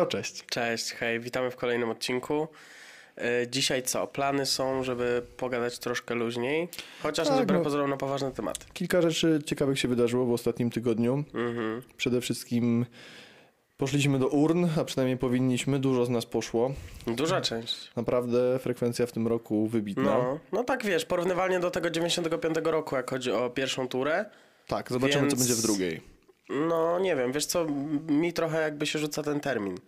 No cześć. Cześć, hej, witamy w kolejnym odcinku. E, Dzisiaj co? Plany są, żeby pogadać troszkę luźniej, chociaż Tak, wbrew no. pozorom na poważne tematy. Kilka rzeczy ciekawych się wydarzyło w ostatnim tygodniu. Mhm. Przede wszystkim poszliśmy do urn, a przynajmniej powinniśmy. Dużo z nas poszło. Duża część. Naprawdę frekwencja w tym roku wybitna. No, no tak wiesz, porównywalnie do tego 95 roku, jak chodzi o pierwszą turę, Tak, zobaczymy Więc- co będzie w drugiej. No nie wiem, wiesz co, mi trochę jakby się rzuca ten termin.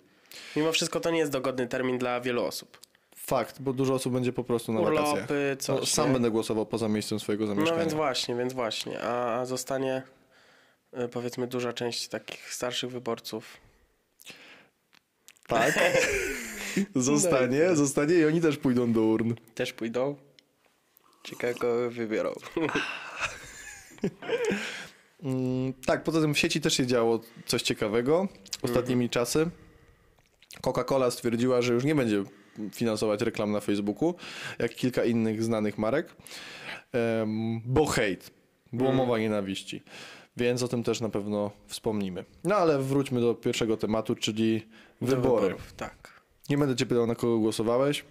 Mimo wszystko to nie jest dogodny termin dla wielu osób. Fakt, bo dużo osób będzie po prostu na wakacjach. Urlopy, coś. No, sam nie? będę głosował poza miejscem swojego No zamieszkania. więc właśnie, więc właśnie. A, zostanie e, powiedzmy duża część takich starszych wyborców. Tak. zostanie, zostanie i oni też pójdą do urn. Też pójdą? Ciekawe kogo wybiorą. Mm, tak, poza tym w sieci też się działo coś ciekawego ostatnimi czasy. Coca-Cola stwierdziła, że już nie będzie finansować reklam na Facebooku, jak kilka innych znanych marek, bo hejt, było mowa nienawiści. Więc o tym też na pewno wspomnimy. No ale wróćmy do pierwszego tematu, czyli Do wybory. wyborów, tak. Nie będę cię pytał, na kogo głosowałeś.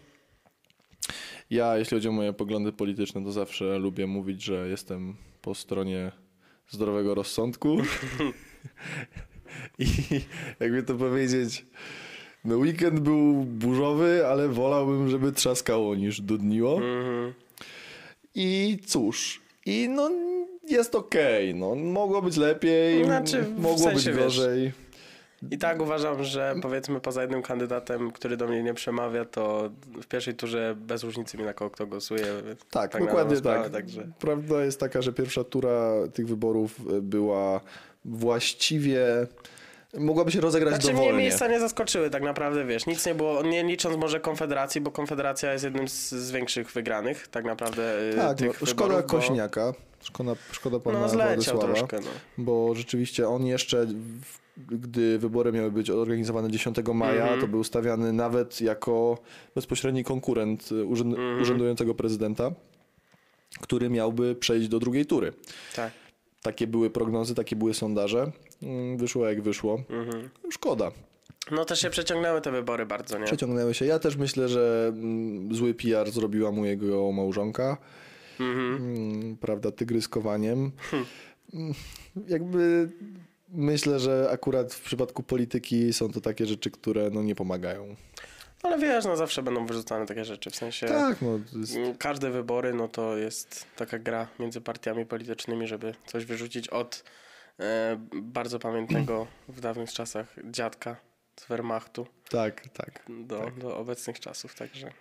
Ja, jeśli chodzi o moje poglądy polityczne, to zawsze lubię mówić, że jestem po stronie zdrowego rozsądku. I jakby to powiedzieć, no weekend był burzowy, ale wolałbym, żeby trzaskało niż dudniło. Mhm. I cóż, i no jest okej, no mogło być lepiej, Znaczy, w mogło sensie, być wiesz, gorzej. I tak uważam, że powiedzmy poza jednym kandydatem, który do mnie nie przemawia, to w pierwszej turze bez różnicy mi na kogo kto głosuje. Tak, na dokładnie sprawę, tak. Także. Prawda jest taka, że pierwsza tura tych wyborów e, była właściwie. Mogłaby się rozegrać Znaczy mnie dowolnie. miejsca nie zaskoczyły tak naprawdę, wiesz, nic nie było, nie licząc może Konfederacji, bo Konfederacja jest jednym z, z większych wygranych tak naprawdę y, Tak, tych no, szkoda wyborów, bo- Kośniaka, szkoda, szkoda pana No Władysława, troszkę, no. bo rzeczywiście on jeszcze, w, gdy wybory miały być organizowane 10 maja, Mhm. to był stawiany nawet jako bezpośredni konkurent e, urzęd, Mhm. urzędującego prezydenta, który miałby przejść do drugiej tury. Tak. Takie były prognozy, takie były sondaże. Mm, Wyszło jak wyszło. Mhm. Szkoda. No też się przeciągnęły te wybory bardzo, nie? Przeciągnęły się. Ja też myślę, że mm, zły PR zrobiła mu jego małżonka. Mhm. Mm, Prawda, tygryskowaniem. Mm, Jakby myślę, że akurat w przypadku polityki są to takie rzeczy, które no, nie pomagają. Ale wiesz, no zawsze będą wyrzucane takie rzeczy, w sensie Tak, no, jest, mm, każde wybory, no to jest taka gra między partiami politycznymi, żeby coś wyrzucić od e, bardzo pamiętnego w dawnych czasach dziadka z Wehrmachtu tak, tak. do, do obecnych czasów, także...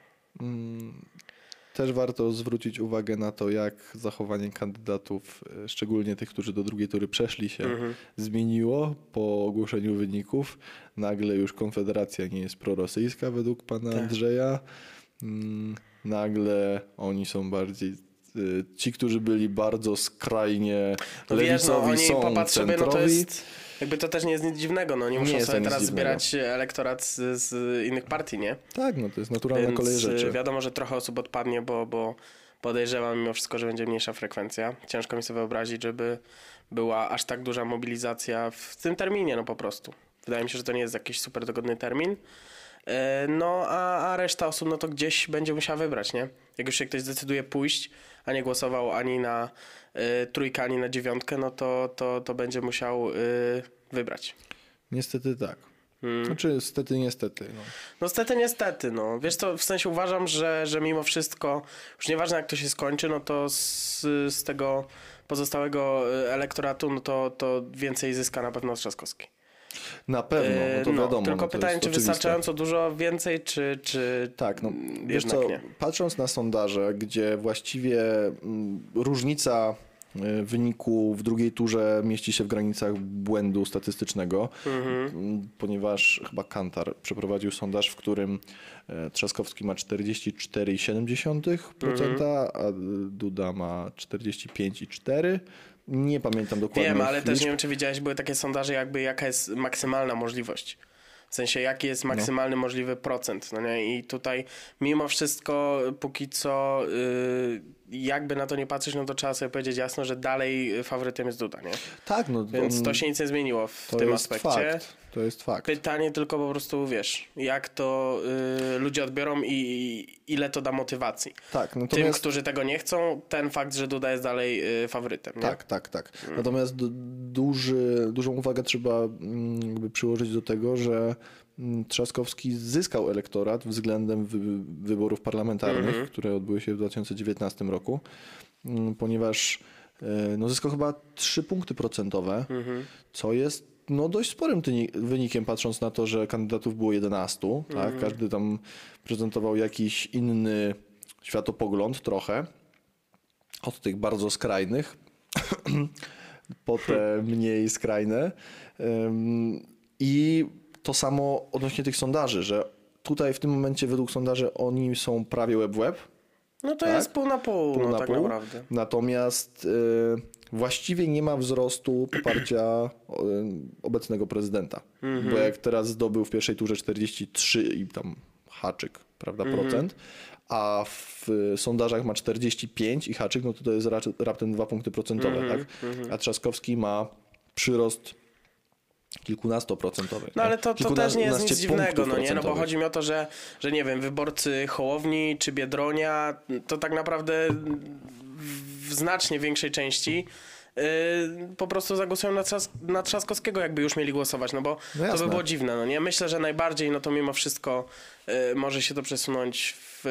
Też warto zwrócić uwagę na to, jak zachowanie kandydatów, e, szczególnie tych, którzy do drugiej tury przeszli się, Mhm. zmieniło po ogłoszeniu wyników. Nagle już Konfederacja nie jest prorosyjska według pana Tak. Andrzeja. Mm, Nagle oni są bardziej. y, Ci, którzy byli bardzo skrajnie No wiesz, no lewicowi, oni są popatrz sobie, no to centrowi. jest... Jakby to też nie jest nic dziwnego, no nie Nie muszą sobie teraz zbierać elektorat z, z innych partii, nie? Tak, no to jest naturalna Więc kolej y, rzeczy. wiadomo, że trochę osób odpadnie, bo, bo podejrzewam mimo wszystko, że będzie mniejsza frekwencja. Ciężko mi sobie wyobrazić, żeby była aż tak duża mobilizacja w tym terminie, no po prostu. Wydaje mi się, że to nie jest jakiś super dogodny termin. E, No, a, a reszta osób, no to gdzieś będzie musiała wybrać, nie? Jak już się ktoś zdecyduje pójść, a nie głosował ani na y, trójkę, ani na dziewiątkę, no to, to, to będzie musiał y, wybrać. Niestety tak. Mm. Znaczy, niestety, niestety. No. No niestety, niestety, no. Wiesz co, w sensie uważam, że, że mimo wszystko, już nieważne jak to się skończy, no to z, z tego pozostałego y, elektoratu, no to, to więcej zyska na pewno Trzaskowski. Na pewno, no to E, wiadomo. Tylko no pytanie, czy wystarczająco dużo więcej, czy, czy Tak, no wiesz co, nie. patrząc na sondaże, gdzie właściwie mm, różnica y, wyniku w drugiej turze mieści się w granicach błędu statystycznego, Mhm. mm, ponieważ chyba Kantar przeprowadził sondaż, w którym e, Trzaskowski ma 44,7%, Mhm. a Duda ma 45,4%. Nie pamiętam dokładnie. Wiem, ale też nie wiem, czy widziałeś, były takie sondaże jakby jaka jest maksymalna możliwość. W sensie, jaki jest maksymalny możliwy procent, no nie? I tutaj mimo wszystko póki co yy, jakby na to nie patrzeć, no to trzeba sobie powiedzieć jasno, że dalej faworytem jest Duda, nie? Tak, no Więc to się nic nie zmieniło w to tym jest aspekcie. Fakt. To jest fakt. Pytanie tylko po prostu, wiesz, jak to y, ludzie odbiorą i, i ile to da motywacji. Tak, Tym, natomiast... którzy tego nie chcą, ten fakt, że Duda jest dalej y, faworytem, nie? Tak, tak, tak. Natomiast du- duży, dużą uwagę trzeba mm, jakby przyłożyć do tego, że mm, Trzaskowski zyskał elektorat względem wy, wyborów parlamentarnych, które odbyły się w 2019 roku, mm, ponieważ e, no, zyskał chyba 3 punkty procentowe, co jest no, dość sporym wynikiem, patrząc na to, że kandydatów było 11. Tak? Każdy tam prezentował jakiś inny światopogląd trochę od tych bardzo skrajnych po te mniej skrajne. I to samo odnośnie tych sondaży, że tutaj w tym momencie według sondaży oni są prawie web web, No to Tak? jest pół na pół, pół no na tak pół. naprawdę. Natomiast y, właściwie nie ma wzrostu poparcia obecnego prezydenta. Mhm. Bo jak teraz zdobył w pierwszej turze 43 i tam haczyk, prawda, Mhm. procent, a w sondażach ma 45 i haczyk, no to to jest raptem 2 punkty procentowe, Mhm, tak? A Trzaskowski ma przyrost kilkunastoprocentowy. No ale to, to też nie jest nic dziwnego, no nie? No bo chodzi mi o to, że, że nie wiem, wyborcy Hołowni czy Biedronia to tak naprawdę w znacznie większej części yy, po prostu zagłosują na, Trzas na Trzaskowskiego, jakby już mieli głosować, no bo No to by było dziwne, no nie? Myślę, że najbardziej, no to mimo wszystko yy, może się to przesunąć w,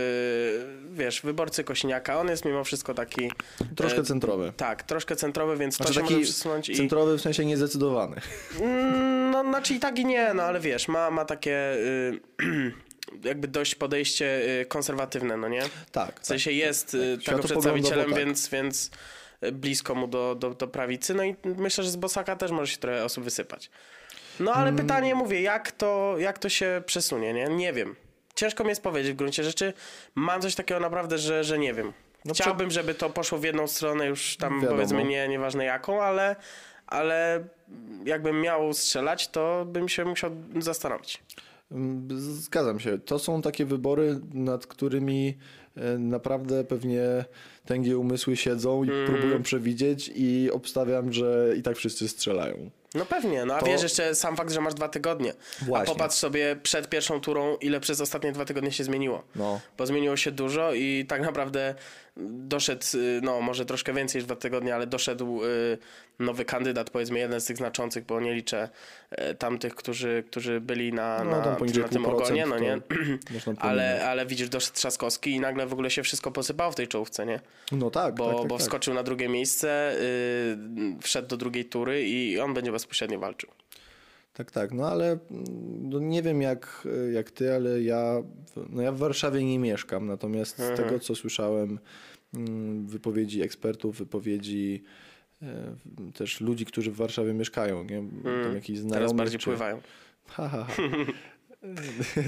wiesz, wyborcy Kośniaka. On jest mimo wszystko taki... Troszkę yy, centrowy. Tak, troszkę centrowy, więc Znaczy to się taki może przesunąć i... centrowy w sensie niezdecydowany. Mm, No, znaczy i tak i nie, no ale wiesz, ma, ma takie y, jakby dość podejście y, konserwatywne, no nie? Tak. W sensie jest y, tego Światopoglądowo przedstawicielem, tak. więc, więc y, blisko mu do, do, do prawicy, no i myślę, że z Bosaka też może się trochę osób wysypać. No ale Mm. pytanie, mówię, jak to, jak to się przesunie, nie? Nie wiem. Ciężko mi jest powiedzieć w gruncie rzeczy. Mam coś takiego naprawdę, że, że nie wiem. No Chciałbym, żeby to poszło w jedną stronę, już tam Wiadomo. powiedzmy nie, nieważne jaką, ale, ale jakbym miał strzelać, to bym się musiał zastanowić. Mm, Zgadzam się. To są takie wybory, nad którymi e, naprawdę pewnie tęgie umysły siedzą i Mhm. próbują przewidzieć i obstawiam, że i tak wszyscy strzelają. No pewnie, no a To- wiesz jeszcze sam fakt, że masz dwa tygodnie. Właśnie. A popatrz sobie przed pierwszą turą, ile przez ostatnie dwa tygodnie się zmieniło. No. Bo zmieniło się dużo i tak naprawdę doszedł, y, no może troszkę więcej niż dwa tygodnie, ale doszedł y, nowy kandydat, powiedzmy jeden z tych znaczących, bo nie liczę y, tamtych, którzy, którzy byli na, No, na, na tym ogonie, no nie? Ale, ale widzisz, doszedł Trzaskowski i nagle w ogóle się wszystko posypało w tej czołówce, nie? No tak, Bo, tak, tak, bo tak. wskoczył na drugie miejsce, y, wszedł do drugiej tury i on będzie bezpośrednio walczył. Tak, tak, no ale mm, no nie wiem jak, jak ty, ale ja, no ja w Warszawie nie mieszkam, natomiast z Mhm. tego co słyszałem, wypowiedzi ekspertów, wypowiedzi e, też ludzi, którzy w Warszawie mieszkają, nie? Tam jakiś znajomych, Mhm. Teraz bardziej czy... pływają. Ha, ha, ha.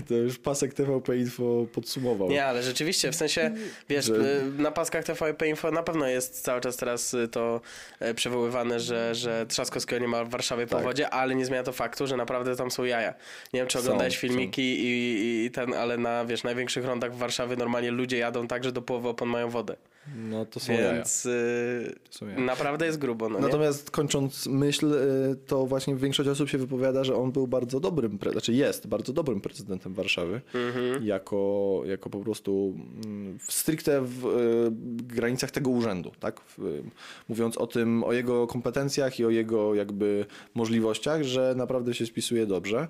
To już pasek TVP Info podsumował. Nie, ale rzeczywiście, w sensie, wiesz, Że- na paskach TVP Info na pewno jest cały czas teraz y, to y, przywoływane, że, że Trzaskowskiego nie ma w Warszawie po Tak. wodzie, ale nie zmienia to faktu, że naprawdę tam są jaja. Nie wiem, czy oglądałeś są. filmiki i, i ten, ale na, wiesz, największych rondach w Warszawie normalnie ludzie jadą tak, że do połowy opon mają wodę. No to są jaja. Więc y, To są jaja. naprawdę jest grubo, no nie? Natomiast kończąc myśl, y, to właśnie większość osób się wypowiada, że on był bardzo dobrym, znaczy jest bardzo dobrym prezydentem Warszawy, Mhm. jako, jako po prostu mm, w stricte w y, granicach tego urzędu, tak? W, y, mówiąc o tym, o jego kompetencjach i o jego jakby możliwościach, że naprawdę się spisuje dobrze.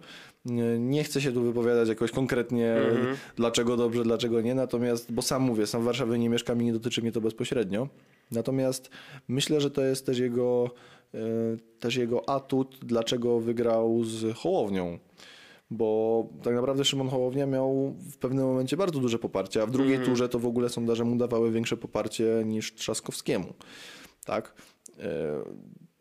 Y, Nie chcę się tu wypowiadać jakoś konkretnie, Mhm. dlaczego dobrze, dlaczego nie, natomiast, bo sam mówię, sam w Warszawie nie mieszkam i nie dotyczy mnie to bezpośrednio. Natomiast myślę, że to jest też jego, e, też jego atut, dlaczego wygrał z Hołownią. Bo tak naprawdę Szymon Hołownia miał w pewnym momencie bardzo duże poparcie, a w drugiej turze to w ogóle sondaże mu dawały większe poparcie niż Trzaskowskiemu. Tak?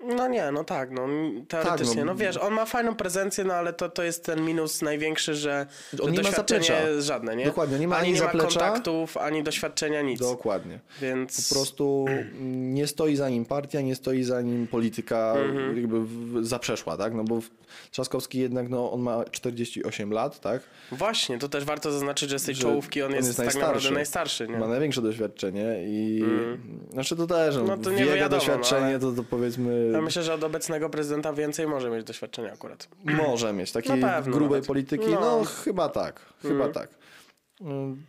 No nie, no tak, no teoretycznie. Tak, no, no. wiesz, on ma fajną prezencję, no ale to, to jest ten minus największy, że, On nie ma doświadczenie zaplecza. żadne, nie? Dokładnie, nie ma ani ani nie ma kontaktów, ani doświadczenia, nic. Dokładnie. Więc Po prostu nie stoi za nim partia, nie stoi za nim polityka Mhm. jakby w- zaprzeszła, tak? No bo Trzaskowski jednak, no on ma 48 lat, tak? właśnie, to też warto zaznaczyć, że z tej Że czołówki on, on jest, jest tak naprawdę najstarszy. najstarszy, nie? Ma największe doświadczenie i znaczy to też, no, No to nie wiadomo, no, doświadczenie ale- to, to powiedzmy Ja myślę, że od obecnego prezydenta więcej może mieć doświadczenia akurat. może mieć takiej grubej nawet. polityki, no. No. chyba tak, chyba tak. Mm,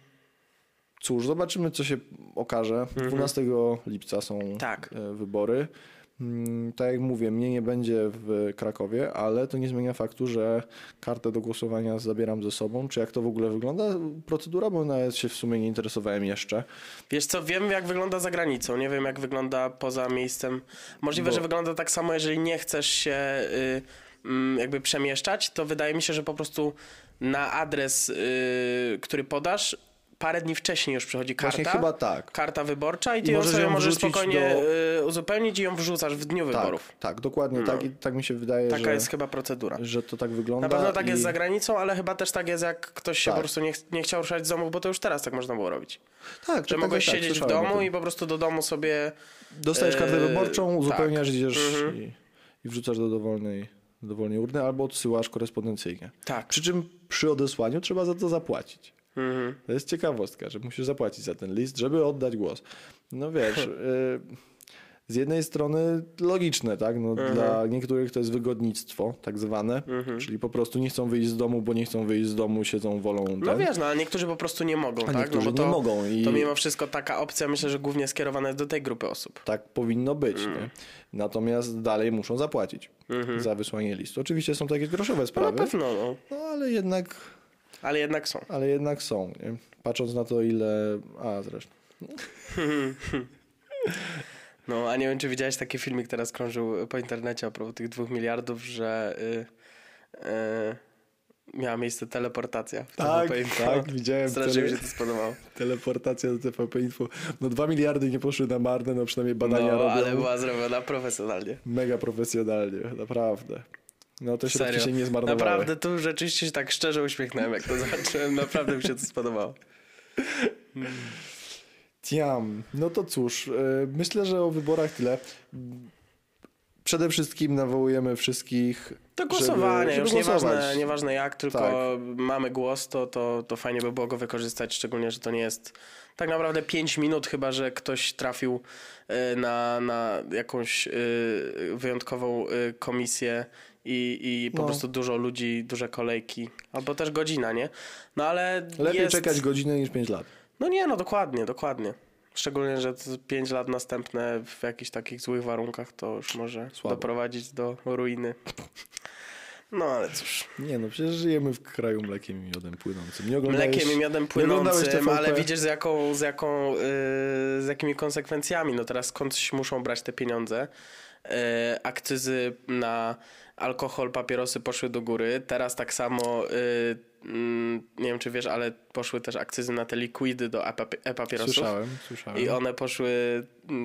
Cóż, zobaczymy co się okaże. 12 lipca są Tak. e, wybory. Mm, Tak jak mówię, mnie nie będzie w Krakowie, ale to nie zmienia faktu, że kartę do głosowania zabieram ze sobą. Czy jak to w ogóle wygląda procedura, bo nawet się w sumie nie interesowałem jeszcze. Wiesz co, wiem jak wygląda za granicą, nie wiem jak wygląda poza miejscem. Możliwe, Bo- że wygląda tak samo, jeżeli nie chcesz się y, mm, jakby przemieszczać, to wydaje mi się, że po prostu na adres, y, który podasz, parę dni wcześniej już przychodzi karta. Właśnie chyba tak. Karta wyborcza i I ty ją możesz ją możesz spokojnie do- y, uzupełnić i ją wrzucasz w dniu wyborów. Tak, tak, dokładnie tak. I tak mi się wydaje, Taka że, jest chyba procedura. że to tak wygląda. Na pewno tak i... jest za granicą, ale chyba też tak jest, jak ktoś się Tak. po prostu nie, ch- nie chciał ruszać z domu, bo to już teraz tak można było robić. Tak, Że tak, mogłeś tak, tak, siedzieć w domu i po prostu do domu sobie Dostajesz kartę Eee, wyborczą, uzupełniasz, tak. idziesz Mhm. i, i wrzucasz do dowolnej, do dowolnej urny albo odsyłasz korespondencyjnie. Tak. Przy czym przy odesłaniu trzeba za to zapłacić. Mhm. To jest ciekawostka, że musisz zapłacić za ten list, żeby oddać głos. No wiesz, y, z jednej strony logiczne, tak? No, Mhm. Dla niektórych to jest wygodnictwo, tak zwane, czyli po prostu nie chcą wyjść z domu, bo nie chcą wyjść z domu, siedzą wolą ten. No wiesz, no ale niektórzy po prostu nie mogą, A tak? no bo to, nie mogą i- to mimo wszystko taka opcja myślę, że głównie skierowana jest do tej grupy osób. Tak powinno być. Mm. Nie? Natomiast dalej muszą zapłacić za wysłanie listu. Oczywiście są to jakieś groszowe Mhm. No na sprawy, pewno, no. no ale jednak, Ale jednak są. ale jednak są. Nie? Patrząc na to, ile. A zresztą. No, a nie wiem, czy widziałeś taki filmik, teraz krążył po internecie a propos tych dwóch miliardów, że y, y, miała miejsce teleportacja w Tak, TVP Info. tak, widziałem Strasznie mi tele- się to spodobało. Teleportacja do TVP Info. No dwa miliardy nie poszły na marne, no przynajmniej badania No, robią. ale była zrobiona profesjonalnie. Mega profesjonalnie, naprawdę. No te środki Serio. się nie zmarnowały. Naprawdę, tu rzeczywiście się tak szczerze uśmiechnąłem, jak to zobaczyłem. Naprawdę mi się to spodobało. Tiam. No to cóż, e, myślę, że o wyborach tyle. Przede wszystkim nawołujemy wszystkich Do głosowania, żeby, żeby już nieważne, głosować. nieważne jak, tylko Tak. mamy głos, to, to, to fajnie by było go wykorzystać, szczególnie, że to nie jest tak naprawdę 5 minut, chyba że ktoś trafił y, na, na jakąś y, wyjątkową komisję i, i po No. prostu dużo ludzi, duże kolejki, albo też godzina, nie? No ale Lepiej jest... czekać godzinę niż 5 lat. No nie, no dokładnie, dokładnie. Szczególnie, że 5 lat następne w jakichś takich złych warunkach to już może Słabo. doprowadzić do ruiny. No ale cóż. Nie no, przecież żyjemy w kraju mlekiem i miodem płynącym. Nie oglądałeś, Mlekiem i miodem płynącym, ale widzisz z jaką, z jaką, yy, z jakimi konsekwencjami. No teraz skądś muszą brać te pieniądze. Yy, akcyzy na alkohol, papierosy poszły do góry. Teraz tak samo, yy, mm, nie wiem czy wiesz, ale poszły też akcyzy na te likwidy do e-papi- e-papierosów. Słyszałem, słyszałem. I one poszły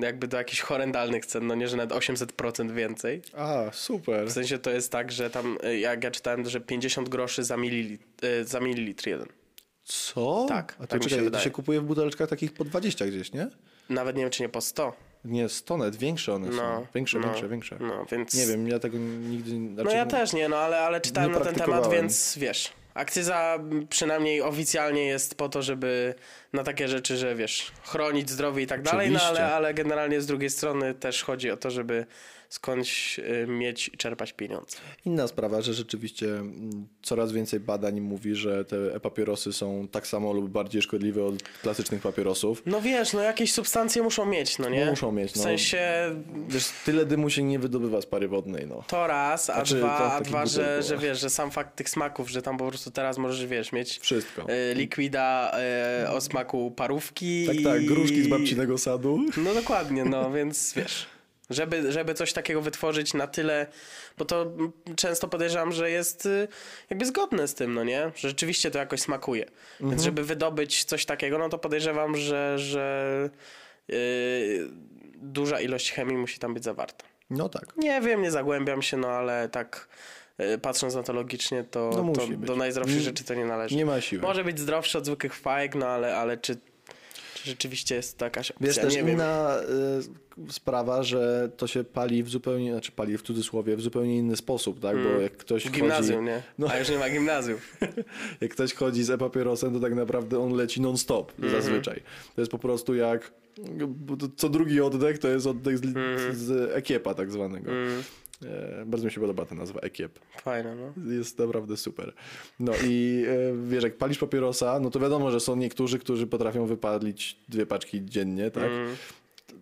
jakby do jakichś horrendalnych cen, no nie, że nawet 800% więcej. A, super. W sensie to jest tak, że tam, y, jak ja czytałem, że 50 groszy za, mililitr, y, za mililitr jeden. Co? Tak, A to tak mi się czekaj, to się kupuje w buteleczkach takich po 20 gdzieś, nie? Nawet nie wiem, czy nie po 100. Nie, 100 net, większe one są. No, Większe, no, większe, większe. No, więc... Nie wiem, ja tego nigdy... No ja też nie, no ale, ale czytałem na ten temat, więc wiesz, akcyza przynajmniej oficjalnie jest po to, żeby na takie rzeczy, że wiesz, chronić zdrowie i tak dalej, no Oczywiście. ale, ale generalnie z drugiej strony też chodzi o to, żeby skądś y, mieć i czerpać pieniądze. Inna sprawa, że rzeczywiście mm, coraz więcej badań mówi, że te e-papierosy są tak samo lub bardziej szkodliwe od klasycznych papierosów. No wiesz, no jakieś substancje muszą mieć, no nie? No muszą mieć, W no. sensie Wiesz, tyle dymu się nie wydobywa z pary wodnej, no. to raz, a Znaczy, dwa, w a dwa że, butelkach. że wiesz, że sam fakt tych smaków, że tam po prostu teraz możesz, wiesz, mieć Wszystko. y, likwida y, o smaku parówki Tak, i... tak, gruszki z babcinego sadu. No dokładnie, no więc wiesz, żeby, żeby coś takiego wytworzyć na tyle, bo to często podejrzewam, że jest y, jakby zgodne z tym, no nie? Że rzeczywiście to jakoś smakuje. Mhm. Więc żeby wydobyć coś takiego, no to podejrzewam, że, że yy, duża ilość chemii musi tam być zawarta. No tak. Nie wiem, nie zagłębiam się, no ale tak y, patrząc na to logicznie, to, No to do najzdrowszych rzeczy to nie należy. Nie ma siły. Może być zdrowszy od zwykłych fajek, no ale, ale czy rzeczywiście jest to jakaś opcja? Wiesz, też nie wiem. inna y, sprawa, że to się pali w zupełnie, znaczy pali w cudzysłowie, w zupełnie inny sposób, tak? Bo jak ktoś W gimnazjum, chodzi, nie? No. A już nie ma gimnazjów. jak ktoś chodzi z e-papierosem, to tak naprawdę on leci non-stop Mhm. zazwyczaj. To jest po prostu jak co drugi oddech to jest oddech z, Mhm. z ekiepa tak zwanego. Mm, bardzo mi się podoba ta nazwa ekiep. fajne, no. Jest naprawdę super. No i e, wiesz, jak palisz papierosa, no to wiadomo, że są niektórzy, którzy potrafią wypalić dwie paczki dziennie, tak? Mm,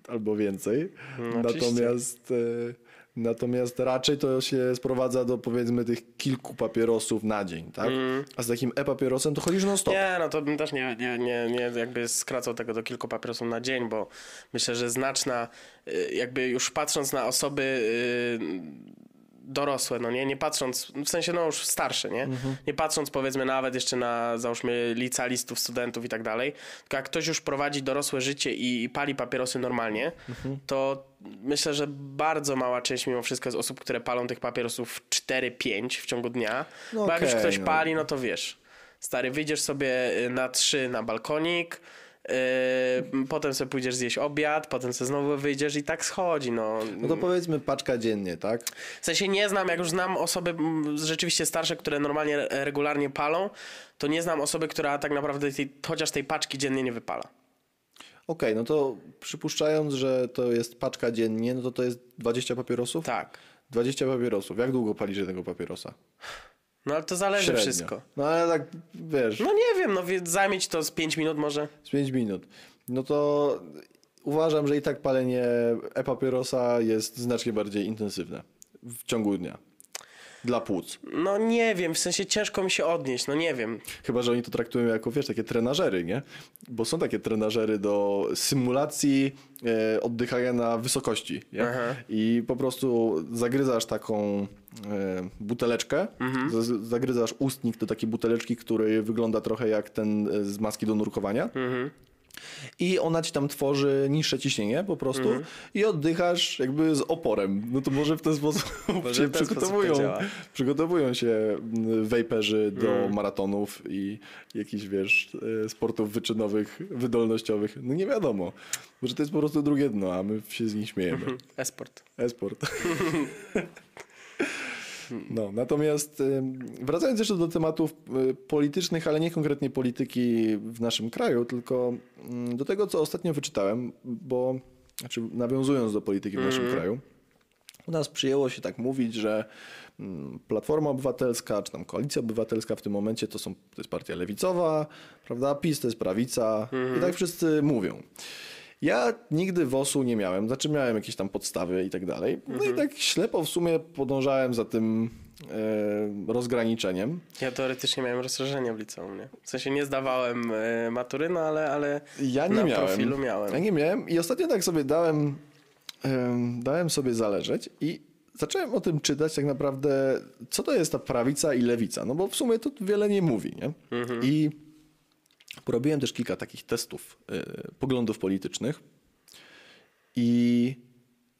Albo więcej. no oczywiście. Natomiast, e, natomiast raczej to się sprowadza do powiedzmy tych kilku papierosów na dzień, tak? Mm. A z takim e-papierosem to chodzisz non stop. Nie, no to bym też nie, nie, nie, nie jakby skracał tego do kilku papierosów na dzień, bo myślę, że znaczna, y, jakby już patrząc na osoby y, dorosłe, no nie, nie patrząc, w sensie no już starsze, nie, nie patrząc powiedzmy nawet jeszcze na załóżmy licealistów, studentów i tak dalej, tylko jak ktoś już prowadzi dorosłe życie i, i pali papierosy normalnie, to myślę, że bardzo mała część mimo wszystko jest osób, które palą tych papierosów 4-5 w ciągu dnia, No bo jak już ktoś no. pali, no to wiesz, stary, wyjdziesz sobie y, na trzy na balkonik, yy, potem sobie pójdziesz zjeść obiad, potem sobie znowu wyjdziesz i tak schodzi, no. No to powiedzmy paczka dziennie, tak? W sensie nie znam, jak już znam osoby rzeczywiście starsze, które normalnie re- regularnie palą, to nie znam osoby, która tak naprawdę tej, chociaż tej paczki dziennie nie wypala. Okej, no to przypuszczając, że to jest paczka dziennie, no to to jest 20 papierosów? Tak. 20 papierosów. Jak długo palisz jednego papierosa? No ale to zależy Średnio. wszystko. No ale tak, wiesz, No nie wiem, no wie- zajmie ci to z 5 minut może. z 5 minut. No to uważam, że i tak palenie e-papierosa jest znacznie bardziej intensywne w ciągu dnia. Dla płuc. No nie wiem, w sensie ciężko mi się odnieść, no nie wiem. Chyba, że oni to traktują jako, wiesz, takie trenażery, nie? Bo są takie trenażery do symulacji e, oddychania na wysokości, nie? Aha. I po prostu zagryzasz taką e, buteleczkę, Mhm. z- zagryzasz ustnik do takiej buteleczki, który wygląda trochę jak ten e, z maski do nurkowania. Mhm. I ona ci tam tworzy niższe ciśnienie po prostu Mhm. i oddychasz jakby z oporem. No to może w ten sposób się sposób przygotowują, przygotowują się mm, wejperzy do Mhm. maratonów i jakichś, wiesz, e, sportów wyczynowych, wydolnościowych. No nie wiadomo. Może to jest po prostu drugie dno, a my się z nich śmiejemy. Esport. E-sport. No, natomiast wracając jeszcze do tematów y, politycznych, ale nie konkretnie polityki w naszym kraju, tylko mm, do tego, co ostatnio wyczytałem, bo znaczy nawiązując do polityki w naszym kraju, u nas przyjęło się tak mówić, że mm, Platforma Obywatelska, czy tam Koalicja Obywatelska w tym momencie to, są, to jest partia lewicowa, prawda? PiS to jest prawica i tak wszyscy mówią. Ja nigdy WOS-u nie miałem, znaczy miałem jakieś tam podstawy i tak dalej. No i tak ślepo w sumie podążałem za tym e, rozgraniczeniem. Ja teoretycznie miałem rozszerzenie w liceum, nie? W sensie nie zdawałem e, matury, no ale, ale Ja nie na miałem. profilu miałem. Ja nie miałem i ostatnio tak sobie dałem, em, dałem sobie zależeć i zacząłem o tym czytać tak naprawdę, co to jest ta prawica i lewica, no bo w sumie to wiele nie mówi, nie? I porobiłem też kilka takich testów y, poglądów politycznych i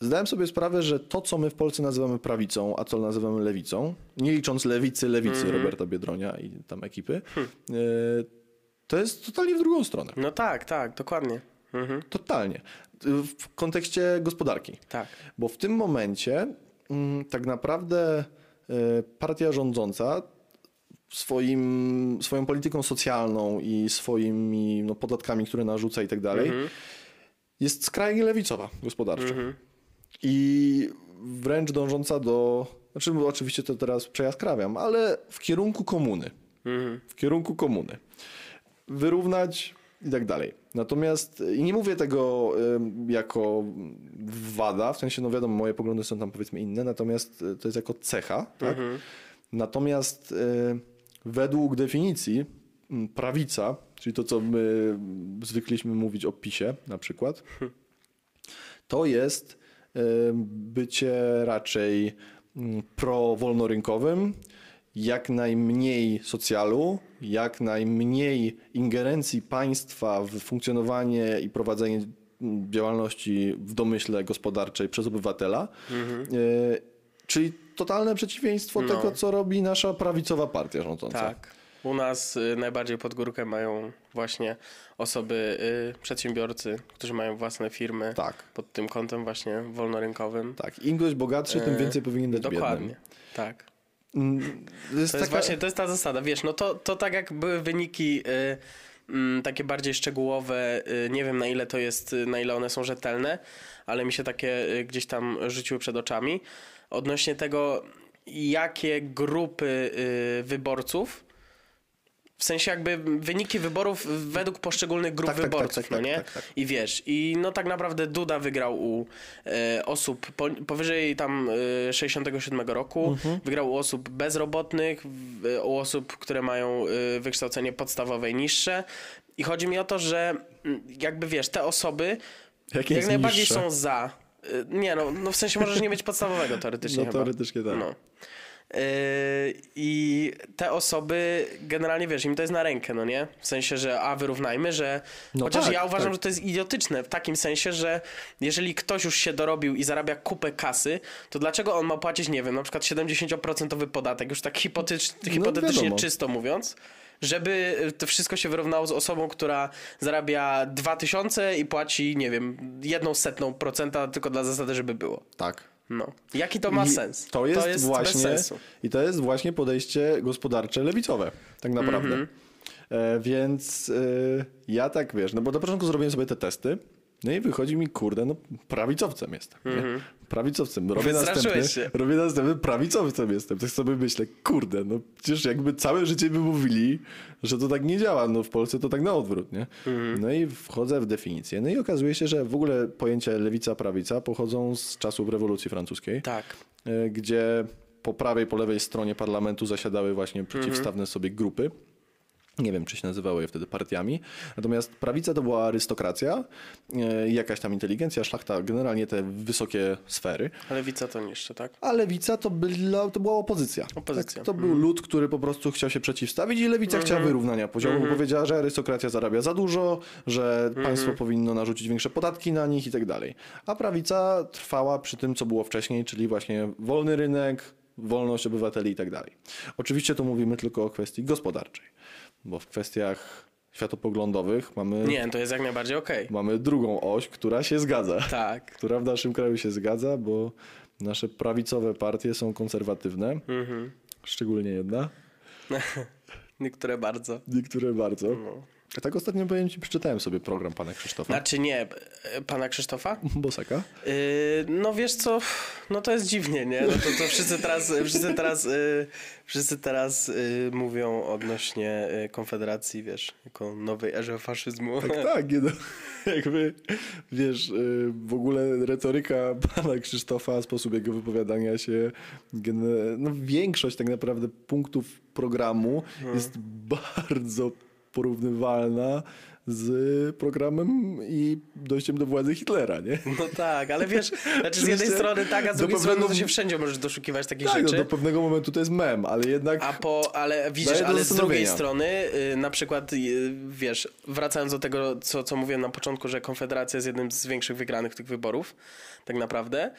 zdałem sobie sprawę, że to, co my w Polsce nazywamy prawicą, a co nazywamy lewicą, nie licząc lewicy, lewicy Roberta Biedronia i tam ekipy, y, to jest totalnie w drugą stronę. No tak, tak, dokładnie. Mhm. Totalnie. W kontekście gospodarki. Tak. Bo w tym momencie mm, tak naprawdę y, partia rządząca swoim, swoją polityką socjalną i swoimi no, podatkami, które narzuca i tak dalej, jest skrajnie lewicowa gospodarczo. I wręcz dążąca do, znaczy oczywiście to teraz przejaskrawiam, ale w kierunku komuny. Mhm. W kierunku komuny. Wyrównać i tak dalej. Natomiast, i nie mówię tego ym, jako wada, w sensie, no wiadomo, moje poglądy są tam powiedzmy inne, natomiast y, to jest jako cecha, tak? Natomiast y, według definicji prawica, czyli to, co my zwykliśmy mówić o PiSie na przykład, to jest bycie raczej pro-wolnorynkowym, jak najmniej socjalu, jak najmniej ingerencji państwa w funkcjonowanie i prowadzenie działalności w domyśle gospodarczej przez obywatela. E, czyli totalne przeciwieństwo No. tego, co robi nasza prawicowa partia rządząca. Tak. U nas y, najbardziej pod górkę mają właśnie osoby, y, przedsiębiorcy, którzy mają własne firmy. Tak. Pod tym kątem właśnie wolnorynkowym. Tak. Im ktoś bogatszy, tym E, więcej powinien dać Dokładnie. biednym. Tak. Mm, To jest, To jest taka- właśnie, to jest ta zasada, wiesz, no to, to tak jak były wyniki y, mm, takie bardziej szczegółowe, y, nie wiem na ile to jest, y, na ile one są rzetelne, ale mi się takie y, gdzieś tam rzuciły przed oczami, odnośnie tego, jakie grupy y, wyborców, w sensie jakby wyniki wyborów według poszczególnych grup Tak, tak, tak, wyborców, tak, no tak, nie? tak, tak. I wiesz, i no tak naprawdę Duda wygrał u e, osób po, powyżej tam e, 67 roku, Mhm. wygrał u osób bezrobotnych, w, u osób, które mają e, wykształcenie podstawowe i niższe. I chodzi mi o to, że mm, jakby wiesz, te osoby Jakie jak najbardziej niższe? są za. E, Nie no, no w sensie możesz nie mieć podstawowego teoretycznie No chyba. teoretycznie tak. No. Yy, I te osoby, generalnie wiesz, im to jest na rękę, no nie? W sensie, że a wyrównajmy, że. No Chociaż tak, ja uważam, tak. że to jest idiotyczne w takim sensie, że jeżeli ktoś już się dorobił i zarabia kupę kasy, to dlaczego on ma płacić, nie wiem, na przykład 70% podatek, już tak hipotetycznie No wiadomo. czysto mówiąc, żeby to wszystko się wyrównało z osobą, która zarabia 2000 i płaci, nie wiem, jedną setną procenta tylko dla zasady, żeby było. Tak. No. Jaki to ma I sens? To jest, bez właśnie, sensu. I to jest właśnie podejście gospodarcze lewicowe, tak naprawdę. Mhm. E, więc e, ja tak wiesz, no bo na początku zrobiłem sobie te testy. No i wychodzi mi, kurde, no prawicowcem jestem. Nie? Prawicowcem. Robię Wystraszyłeś następny, się. robię następny, prawicowcem jestem. Tak sobie myślę, kurde, no przecież jakby całe życie by mówili, że to tak nie działa. No w Polsce to tak na odwrót, nie? Mhm. No i wchodzę w definicję. No i okazuje się, że w ogóle pojęcia lewica, prawica pochodzą z czasów rewolucji francuskiej Tak. e, gdzie po prawej, po lewej stronie parlamentu zasiadały właśnie Mhm. przeciwstawne sobie grupy. Nie wiem, czy się nazywały je wtedy partiami. Natomiast prawica to była arystokracja, e, jakaś tam inteligencja, szlachta, generalnie te wysokie sfery. A lewica to niższe, tak? A lewica to, była, to była opozycja. Opozycja. Tak, to był lud, który po prostu chciał się przeciwstawić i lewica chciała wyrównania poziomu, bo powiedziała, że arystokracja zarabia za dużo, że państwo powinno narzucić większe podatki na nich i tak dalej. A prawica trwała przy tym, co było wcześniej, czyli właśnie wolny rynek, wolność obywateli i tak dalej. Oczywiście tu mówimy tylko o kwestii gospodarczej, bo w kwestiach światopoglądowych mamy, Nie, to jest jak najbardziej okej. mamy drugą oś, która się zgadza Tak. która w naszym kraju się zgadza, bo nasze prawicowe partie są konserwatywne, Mhm. szczególnie jedna, Niektóre bardzo. niektóre bardzo. No. A tak ostatnio powiem ci, przeczytałem sobie program pana Krzysztofa Znaczy nie, e, pana Krzysztofa? Bosaka. Yy, no wiesz co, no to jest dziwnie, nie? No to, to wszyscy teraz, wszyscy teraz, yy, wszyscy teraz yy, mówią odnośnie Konfederacji, wiesz, jako nowej erze faszyzmu. Tak, tak, nie no, jakby, wiesz, w ogóle retoryka pana Krzysztofa, sposób jego wypowiadania się, no większość tak naprawdę punktów programu jest bardzo porównywalna z programem i dojściem do władzy Hitlera, nie? No tak, ale wiesz, znaczy z jednej strony tak, a z drugiej strony pewnego- to się wszędzie możesz doszukiwać takich Tak, no rzeczy. do pewnego momentu to jest mem, ale jednak A po, ale widzisz, ale z drugiej strony, y, na przykład, y, wiesz, wracając do tego, co, co mówiłem na początku, że Konfederacja jest jednym z większych wygranych tych wyborów, tak naprawdę,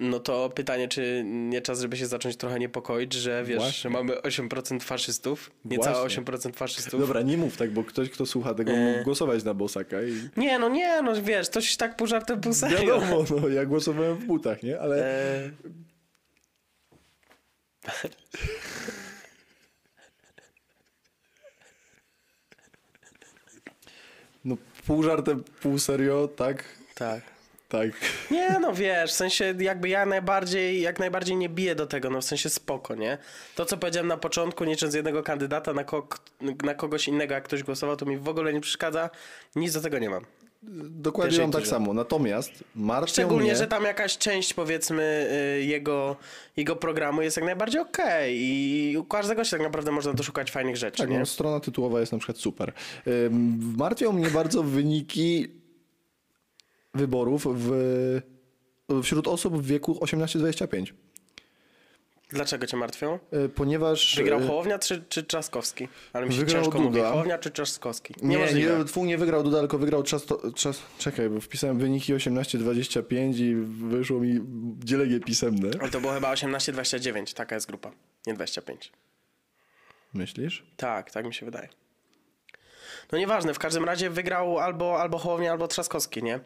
no to pytanie, czy nie czas, żeby się zacząć trochę niepokoić, że wiesz, Właśnie. mamy 8% faszystów, niecałe Właśnie. 8% faszystów. Dobra, nie mów tak, bo ktoś, kto słucha tego, E. mógł głosować na Bosaka i Nie, no nie, no wiesz, to się tak pół żartem, pół serio. wiadomo, no, ja głosowałem w butach, nie? Ale E, no, pół żartem, pół serio, tak? tak. Tak. Nie, no wiesz, w sensie jakby ja najbardziej, jak najbardziej nie biję do tego, no w sensie spoko, nie? To, co powiedziałem na początku, nie licząc jednego kandydata na, ko- na kogoś innego, jak ktoś głosował, to mi w ogóle nie przeszkadza. Nic do tego nie mam. Dokładnie mam tak samo. Natomiast martwią Szczególnie, mnie... że tam jakaś część, powiedzmy, y, jego, jego programu jest jak najbardziej okej i u każdego się tak naprawdę można doszukać fajnych rzeczy, Tak, nie? no, strona tytułowa jest na przykład super. Martwią mnie bardzo wyniki wyborów w, wśród osób w wieku 18-25. Dlaczego cię martwią? E, Ponieważ... Wygrał e, Hołownia czy, czy Trzaskowski? Ale mi się Wygrał ciężko mówi. Duda. Hołownia czy Trzaskowski? Nie, Niemożliwe. nie, twój nie wygrał Duda, tylko wygrał czas. Czekaj, bo wpisałem wyniki 18-25 i wyszło mi dzielenie pisemne. Ale to było chyba 18-29, taka jest grupa, nie 25. Myślisz? Tak, tak mi się wydaje. No nieważne, w każdym razie wygrał albo, albo Hołownia, albo Trzaskowski, nie?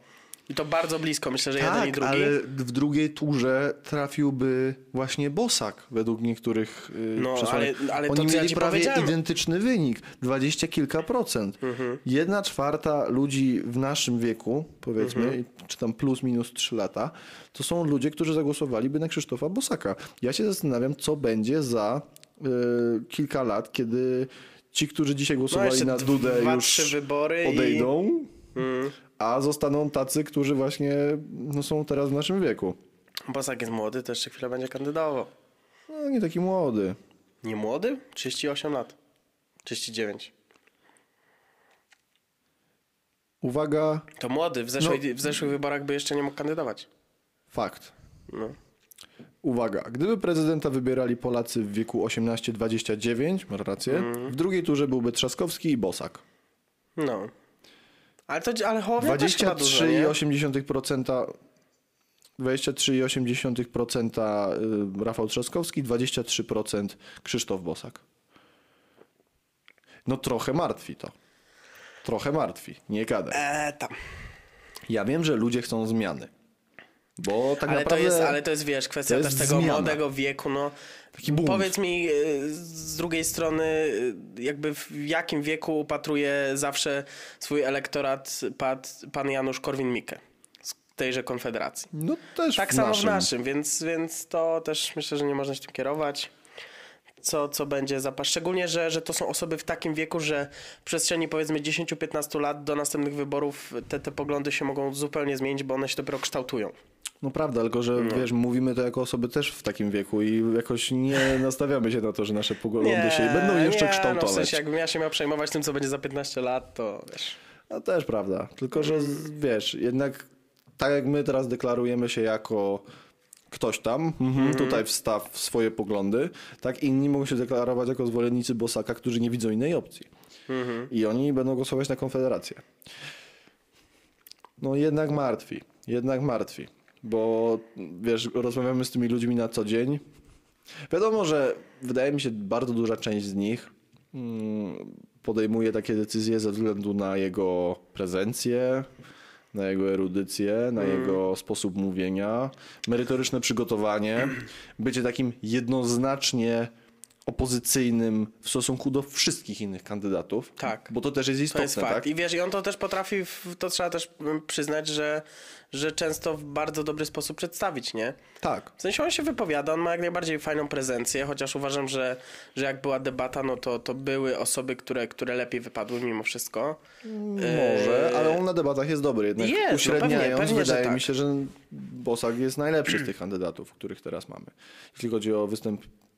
I to bardzo blisko, myślę, że jeden i Tak, drugi. ale w drugiej turze trafiłby właśnie Bosak według niektórych yy, No, przesłanek. ale- ale to, Oni ja mieli ci prawie identyczny wynik, dwadzieścia kilka procent. Mhm. Jedna czwarta ludzi w naszym wieku, powiedzmy, Mhm. czy tam plus minus 3 lata, to są ludzie, którzy zagłosowaliby na Krzysztofa Bosaka. Ja się zastanawiam, co będzie za yy, kilka lat, kiedy ci, którzy dzisiaj głosowali No, na Dudę dwa, już trzy wybory i- odejdą. Mm. A zostaną tacy, którzy właśnie no, są teraz w naszym wieku. Bosak jest młody, to jeszcze chwilę będzie kandydował. No, nie taki młody. Nie młody? 38 lat. 39. Uwaga, To młody, w, zeszłej, No. w zeszłych wyborach by jeszcze nie mógł kandydować. fakt. No. Uwaga, gdyby prezydenta wybierali Polacy w wieku 18-29, masz rację, Mhm. w drugiej turze byłby Trzaskowski i Bosak. no. Ale to, ale Hołownia też chyba dużo, nie? 23,8% 23,8% y, Rafał Trzaskowski, 23% Krzysztof Bosak. No trochę martwi to. Trochę martwi, nie gadaj. Eee, tam. Ja wiem, że ludzie chcą zmiany. Bo tak ale, naprawdę... to jest, ale to jest, wiesz, kwestia też tego zmiana. młodego wieku, no. Taki bunt. Powiedz mi y, z drugiej strony, y, jakby w jakim wieku upatruje zawsze swój elektorat pan, Janusz Korwin-Mikke z tejże konfederacji. No też Tak samo w naszym, więc, więc to też myślę, że nie można się tym kierować. Co, co będzie zapas. Szczególnie, że, że to są osoby w takim wieku, że w przestrzeni powiedzmy 10-15 lat do następnych wyborów te, te poglądy się mogą zupełnie zmienić, bo one się dopiero kształtują. No prawda, tylko że No. wiesz, mówimy to jako osoby też w takim wieku i jakoś nie nastawiamy się na to, że nasze poglądy się będą jeszcze nie, kształtować. No w sensie, jakbym ja się miał przejmować tym, co będzie za 15 lat, to wiesz. No też prawda, tylko że z- wiesz, jednak tak jak my teraz deklarujemy się jako ktoś tam, mhm, tutaj wstaw swoje poglądy, tak inni mogą się deklarować jako zwolennicy Bosaka, którzy nie widzą innej opcji. I oni będą głosować na Konfederację. No jednak martwi, jednak martwi, bo wiesz, rozmawiamy z tymi ludźmi na co dzień. Wiadomo, że wydaje mi się bardzo duża część z nich mm, podejmuje takie decyzje ze względu na jego prezencję, na jego erudycję, na jego sposób mówienia, merytoryczne przygotowanie, bycie takim jednoznacznie opozycyjnym w stosunku do wszystkich innych kandydatów. Tak. Bo to też jest To istotne, jest fakt. tak? I wiesz, i on to też potrafi, to trzeba też mm, przyznać, że, że często w bardzo dobry sposób przedstawić, nie? Tak. W sensie on się wypowiada, on ma jak najbardziej fajną prezencję, chociaż uważam, że, że jak była debata, no to, to były osoby, które, które lepiej wypadły mimo wszystko. Może, ale on na debatach jest dobry. Jednak Jest, no uśredniając, pewnie, pewnie, że wydaje tak. mi się, że Bosak jest najlepszy z tych kandydatów, których teraz mamy. Jeśli chodzi o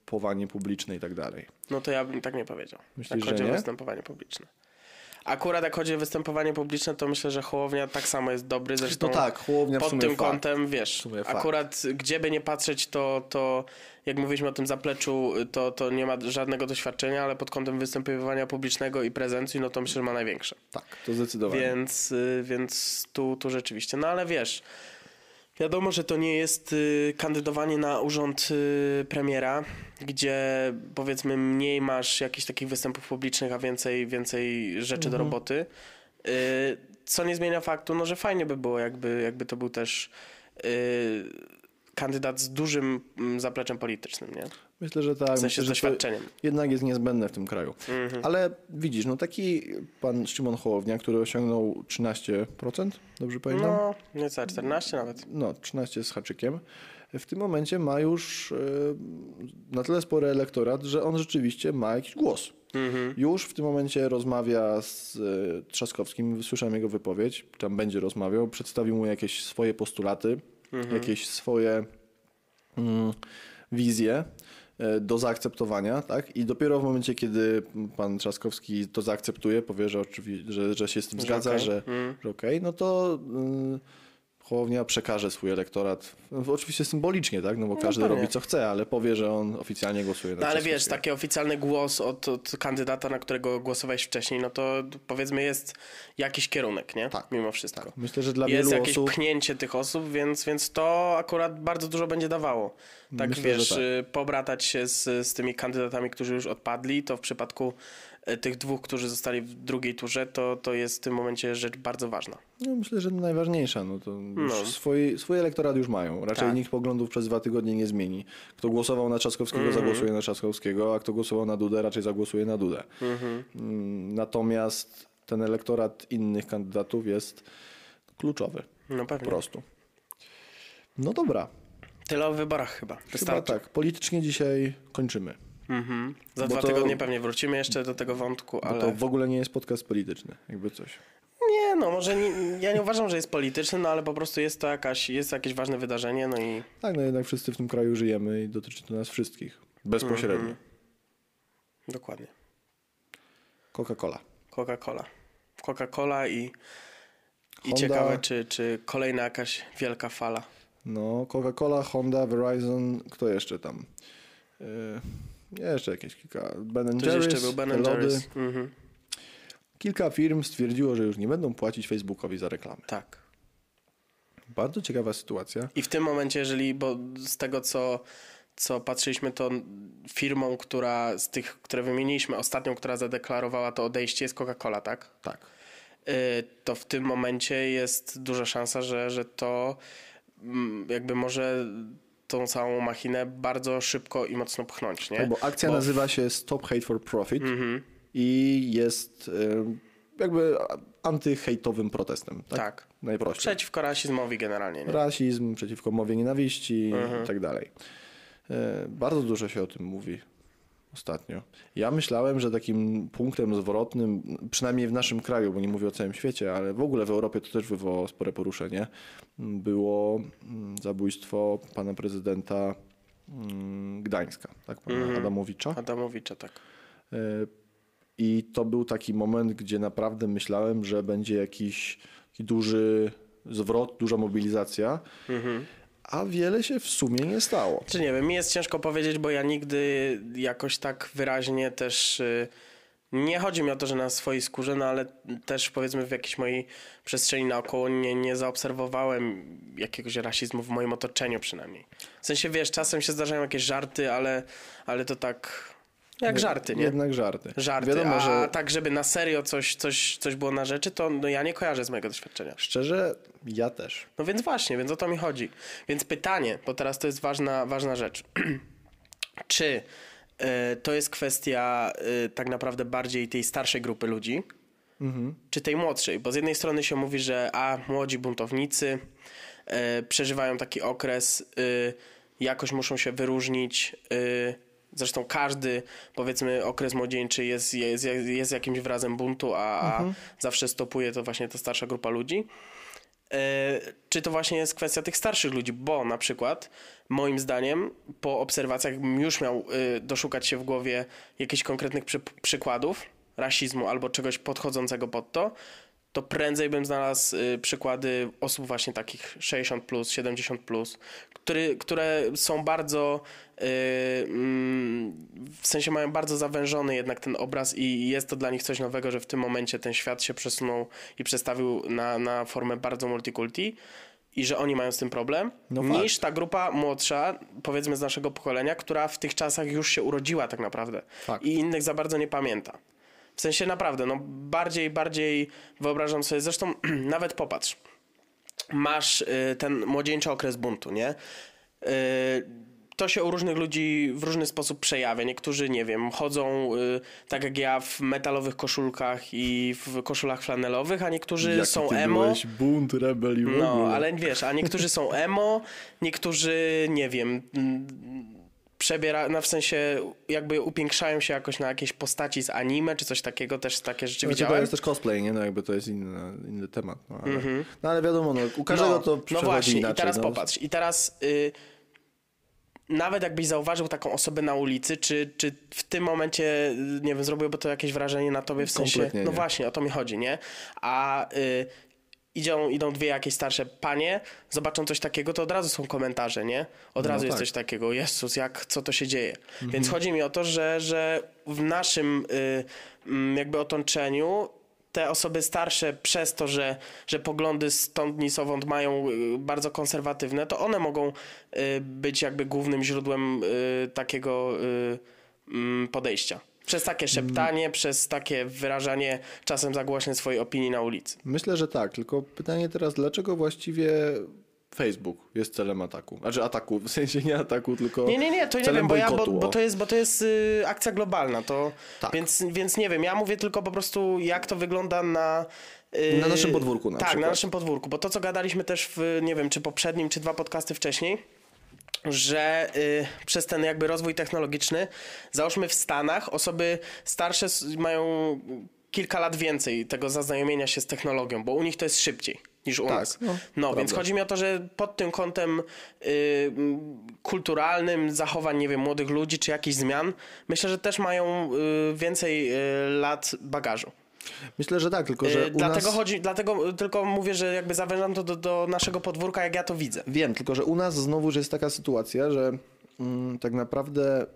występowanie publiczne i tak dalej. No to ja bym tak nie powiedział. Myślisz, jak chodzi o nie? występowanie publiczne. Akurat jak chodzi o występowanie publiczne, to myślę, że Hołownia tak samo jest dobry. Zresztą No tak, Hołownia pod tym fakt. kątem, wiesz, sumie fakt. akurat gdzie by nie patrzeć, to, to jak mówiliśmy o tym zapleczu, to, to nie ma żadnego doświadczenia, ale pod kątem występowania publicznego i prezencji, no to myślę, że ma największe. Tak, to zdecydowanie. Więc, y, więc tu, tu rzeczywiście. No ale wiesz, wiadomo, że to nie jest y, kandydowanie na urząd y, premiera, gdzie powiedzmy mniej masz jakichś takich występów publicznych, a więcej, więcej rzeczy do roboty. Y, co nie zmienia faktu, no, że fajnie by było, jakby, jakby to był też kandydat z dużym mm, zapleczem politycznym, nie? Myślę, że tak. W sensie Myślę, doświadczeniem. jednak jest niezbędne w tym kraju. Mhm. Ale widzisz, no taki pan Szymon Hołownia, który osiągnął 13%, dobrze pamiętam? No, niecałe 14 nawet. no, 13 z haczykiem, w tym momencie ma już e, na tyle spory elektorat, że on rzeczywiście ma jakiś głos. Mhm. Już w tym momencie rozmawia z e, Trzaskowskim, słyszałem jego wypowiedź, tam będzie rozmawiał, przedstawił mu jakieś swoje postulaty, Mhm. jakieś swoje mm, wizje do zaakceptowania, tak? I dopiero w momencie, kiedy pan Trzaskowski to zaakceptuje, powie, że, oczywiście, że, że się z tym Że zgadza, że, Mm. że okej, no to y, Hołownia przekaże swój elektorat, no, oczywiście symbolicznie, tak, no bo każdy pewnie. robi co chce, ale powie, że on oficjalnie głosuje na No ale wiesz, taki oficjalny głos od, od kandydata, na którego głosowałeś wcześniej, no to powiedzmy jest jakiś kierunek, nie? Tak, Mimo wszystko. Myślę, że dla jest wielu jakieś osób... pchnięcie tych osób, więc, więc to akurat bardzo dużo będzie dawało. Tak Myślę, wiesz, tak. y, pobratać się z, z tymi kandydatami, którzy już odpadli, to w przypadku tych dwóch, którzy zostali w drugiej turze, to, to jest w tym momencie rzecz bardzo ważna. No, myślę, że najważniejsza. No to No. swój, swój elektorat już mają. Raczej Tak. nikt poglądów przez dwa tygodnie nie zmieni. Kto głosował na Trzaskowskiego, Mhm. zagłosuje na Trzaskowskiego, a kto głosował na Dudę, raczej zagłosuje na Dudę. Mhm. Mm, Natomiast ten elektorat innych kandydatów jest kluczowy. No Po pewnie. prostu. No dobra. Tyle o wyborach chyba. Chyba tak. Politycznie dzisiaj kończymy. Mhm. Za Bo dwa to- tygodnie pewnie wrócimy jeszcze do tego wątku, Bo ale... to w ogóle nie jest podcast polityczny. Jakby coś. Nie, no może nie, ja nie uważam, że jest polityczny, no ale po prostu jest to jakaś, jest jakieś ważne wydarzenie, no i Tak, no jednak wszyscy w tym kraju żyjemy i dotyczy to nas wszystkich. Bezpośrednio. Mhm. dokładnie. Coca-Cola. Coca-Cola. Coca-Cola i, i Honda. ciekawe, czy, czy kolejna jakaś wielka fala. No, Coca-Cola, Honda, Verizon, kto jeszcze tam? Yy, jeszcze jakieś kilka. Ben Jerry's, jeszcze był Ben lody. Mhm. Kilka firm stwierdziło, że już nie będą płacić Facebookowi za reklamy. Tak. Bardzo ciekawa sytuacja. I w tym momencie, jeżeli, bo z tego co, co patrzyliśmy, to firmą, która z tych, które wymieniliśmy, ostatnią, która zadeklarowała to odejście jest Coca-Cola, tak? Tak. y, to w tym momencie jest duża szansa, że, że to mm, jakby może tą całą machinę bardzo szybko i mocno pchnąć, nie? Tak, bo akcja Bo- nazywa się Stop Hate for Profit Mhm, i jest jakby antyhejtowym protestem. Tak? tak. Najprościej. Przeciwko rasizmowi generalnie, nie? Rasizm, przeciwko mowie nienawiści Mhm. i tak dalej. E, Bardzo dużo się o tym mówi ostatnio. Ja myślałem, że takim punktem zwrotnym, przynajmniej w naszym kraju, bo nie mówię o całym świecie, ale w ogóle w Europie to też wywołało spore poruszenie, było mm, zabójstwo pana prezydenta mm, Gdańska, tak, pana Mhm. Adamowicza. Adamowicza, tak. E, I to był taki moment, gdzie naprawdę myślałem, że będzie jakiś duży zwrot, duża mobilizacja, Mhm. A wiele się w sumie nie stało. Czy nie wiem, mi jest ciężko powiedzieć, bo ja nigdy jakoś tak wyraźnie też. y, Nie chodzi mi o to, że na swojej skórze, no ale też powiedzmy w jakiejś mojej przestrzeni naokoło nie, nie zaobserwowałem jakiegoś rasizmu w moim otoczeniu przynajmniej. W sensie wiesz, czasem się zdarzają jakieś żarty, ale, ale to tak jak żarty, nie? Jednak żarty. Żarty, Wiadomo, a że tak żeby na serio coś, coś, coś było na rzeczy, to no, ja nie kojarzę z mojego doświadczenia. szczerze, ja też. No więc właśnie, więc o to mi chodzi. Więc pytanie, bo teraz to jest ważna, ważna rzecz. Czy y, to jest kwestia y, tak naprawdę bardziej tej starszej grupy ludzi, Mhm. czy tej młodszej? Bo z jednej strony się mówi, że a młodzi buntownicy y, przeżywają taki okres, y, jakoś muszą się wyróżnić. Zresztą każdy, powiedzmy, okres młodzieńczy jest, jest, jest jakimś wyrazem buntu, a, a zawsze stopuje to właśnie ta starsza grupa ludzi. E, czy to właśnie jest kwestia tych starszych ludzi, bo na przykład moim zdaniem po obserwacjach bym już miał y, doszukać się w głowie jakichś konkretnych przy, przykładów rasizmu albo czegoś podchodzącego pod to, to prędzej bym znalazł y, przykłady osób właśnie takich 60 plus, 70 plus, który, które są bardzo y, mm, w sensie mają bardzo zawężony jednak ten obraz i jest to dla nich coś nowego, że w tym momencie ten świat się przesunął i przestawił na, na formę bardzo multikulti i że oni mają z tym problem, No niż ta grupa młodsza, powiedzmy z naszego pokolenia, która w tych czasach już się urodziła tak naprawdę Fakt. i innych za bardzo nie pamięta. W sensie naprawdę, no bardziej, bardziej wyobrażam sobie, zresztą nawet popatrz, masz y, ten młodzieńczy okres buntu, nie? Y, to się u różnych ludzi w różny sposób przejawia. Niektórzy, nie wiem, chodzą y, tak jak ja w metalowych koszulkach i w koszulach flanelowych, a niektórzy Jaki są ty emo. byłeś bunt, rebel i w No, ogóle. ale wiesz, a niektórzy są emo, niektórzy, nie wiem, przebiera, no w sensie jakby upiększają się jakoś na jakieś postaci z anime, czy coś takiego, też takie rzeczy to widziałem. jest też cosplay, nie? No jakby to jest inny, inny temat. No ale, no ale wiadomo, no, u każdego no, to no właśnie, inaczej. i teraz no. popatrz, i teraz y, nawet jakbyś zauważył taką osobę na ulicy, czy, czy w tym momencie, nie wiem, zrobiłoby to jakieś wrażenie na tobie w sensie, Kompletnie no nie. właśnie, o to mi chodzi, nie? A y, idą, idą dwie jakieś starsze panie, zobaczą coś takiego, to od razu są komentarze, nie? Od No razu jest tak. coś takiego, Jezus, jak, co to się dzieje? Mhm. Więc chodzi mi o to, że, że w naszym y, mm, jakby otoczeniu te osoby starsze przez to, że, że poglądy stąd ni sowąd mają y, bardzo konserwatywne, to one mogą y, być jakby głównym źródłem y, takiego y, mm, podejścia. Przez takie szeptanie, przez takie wyrażanie czasem za głośne swojej opinii na ulicy. Myślę, że tak, tylko pytanie teraz, dlaczego właściwie Facebook jest celem ataku? Znaczy ataku, w sensie nie ataku, tylko Nie, nie, nie, to nie wiem, bo, ja, bo, bo to jest, bo to jest y, akcja globalna, to, Tak. więc, więc nie wiem, ja mówię tylko po prostu jak to wygląda na... y, Na naszym podwórku na Tak, przykład. na naszym podwórku, bo to co gadaliśmy też w, nie wiem, czy poprzednim, czy dwa podcasty wcześniej, że y, przez ten jakby rozwój technologiczny, załóżmy w Stanach, osoby starsze mają kilka lat więcej tego zaznajomienia się z technologią, bo u nich to jest szybciej niż u Tak, nas. no, No, więc chodzi mi o to, że pod tym kątem y, kulturalnym, zachowań, nie wiem, młodych ludzi, czy jakichś zmian, myślę, że też mają y, więcej y, lat bagażu. Myślę, że tak, tylko że Y, u dlatego nas... chodzi, dlatego tylko mówię, że jakby zawężam to do, do naszego podwórka, jak ja to widzę. Wiem, tylko że u nas znowu jest taka sytuacja, że mm, tak naprawdę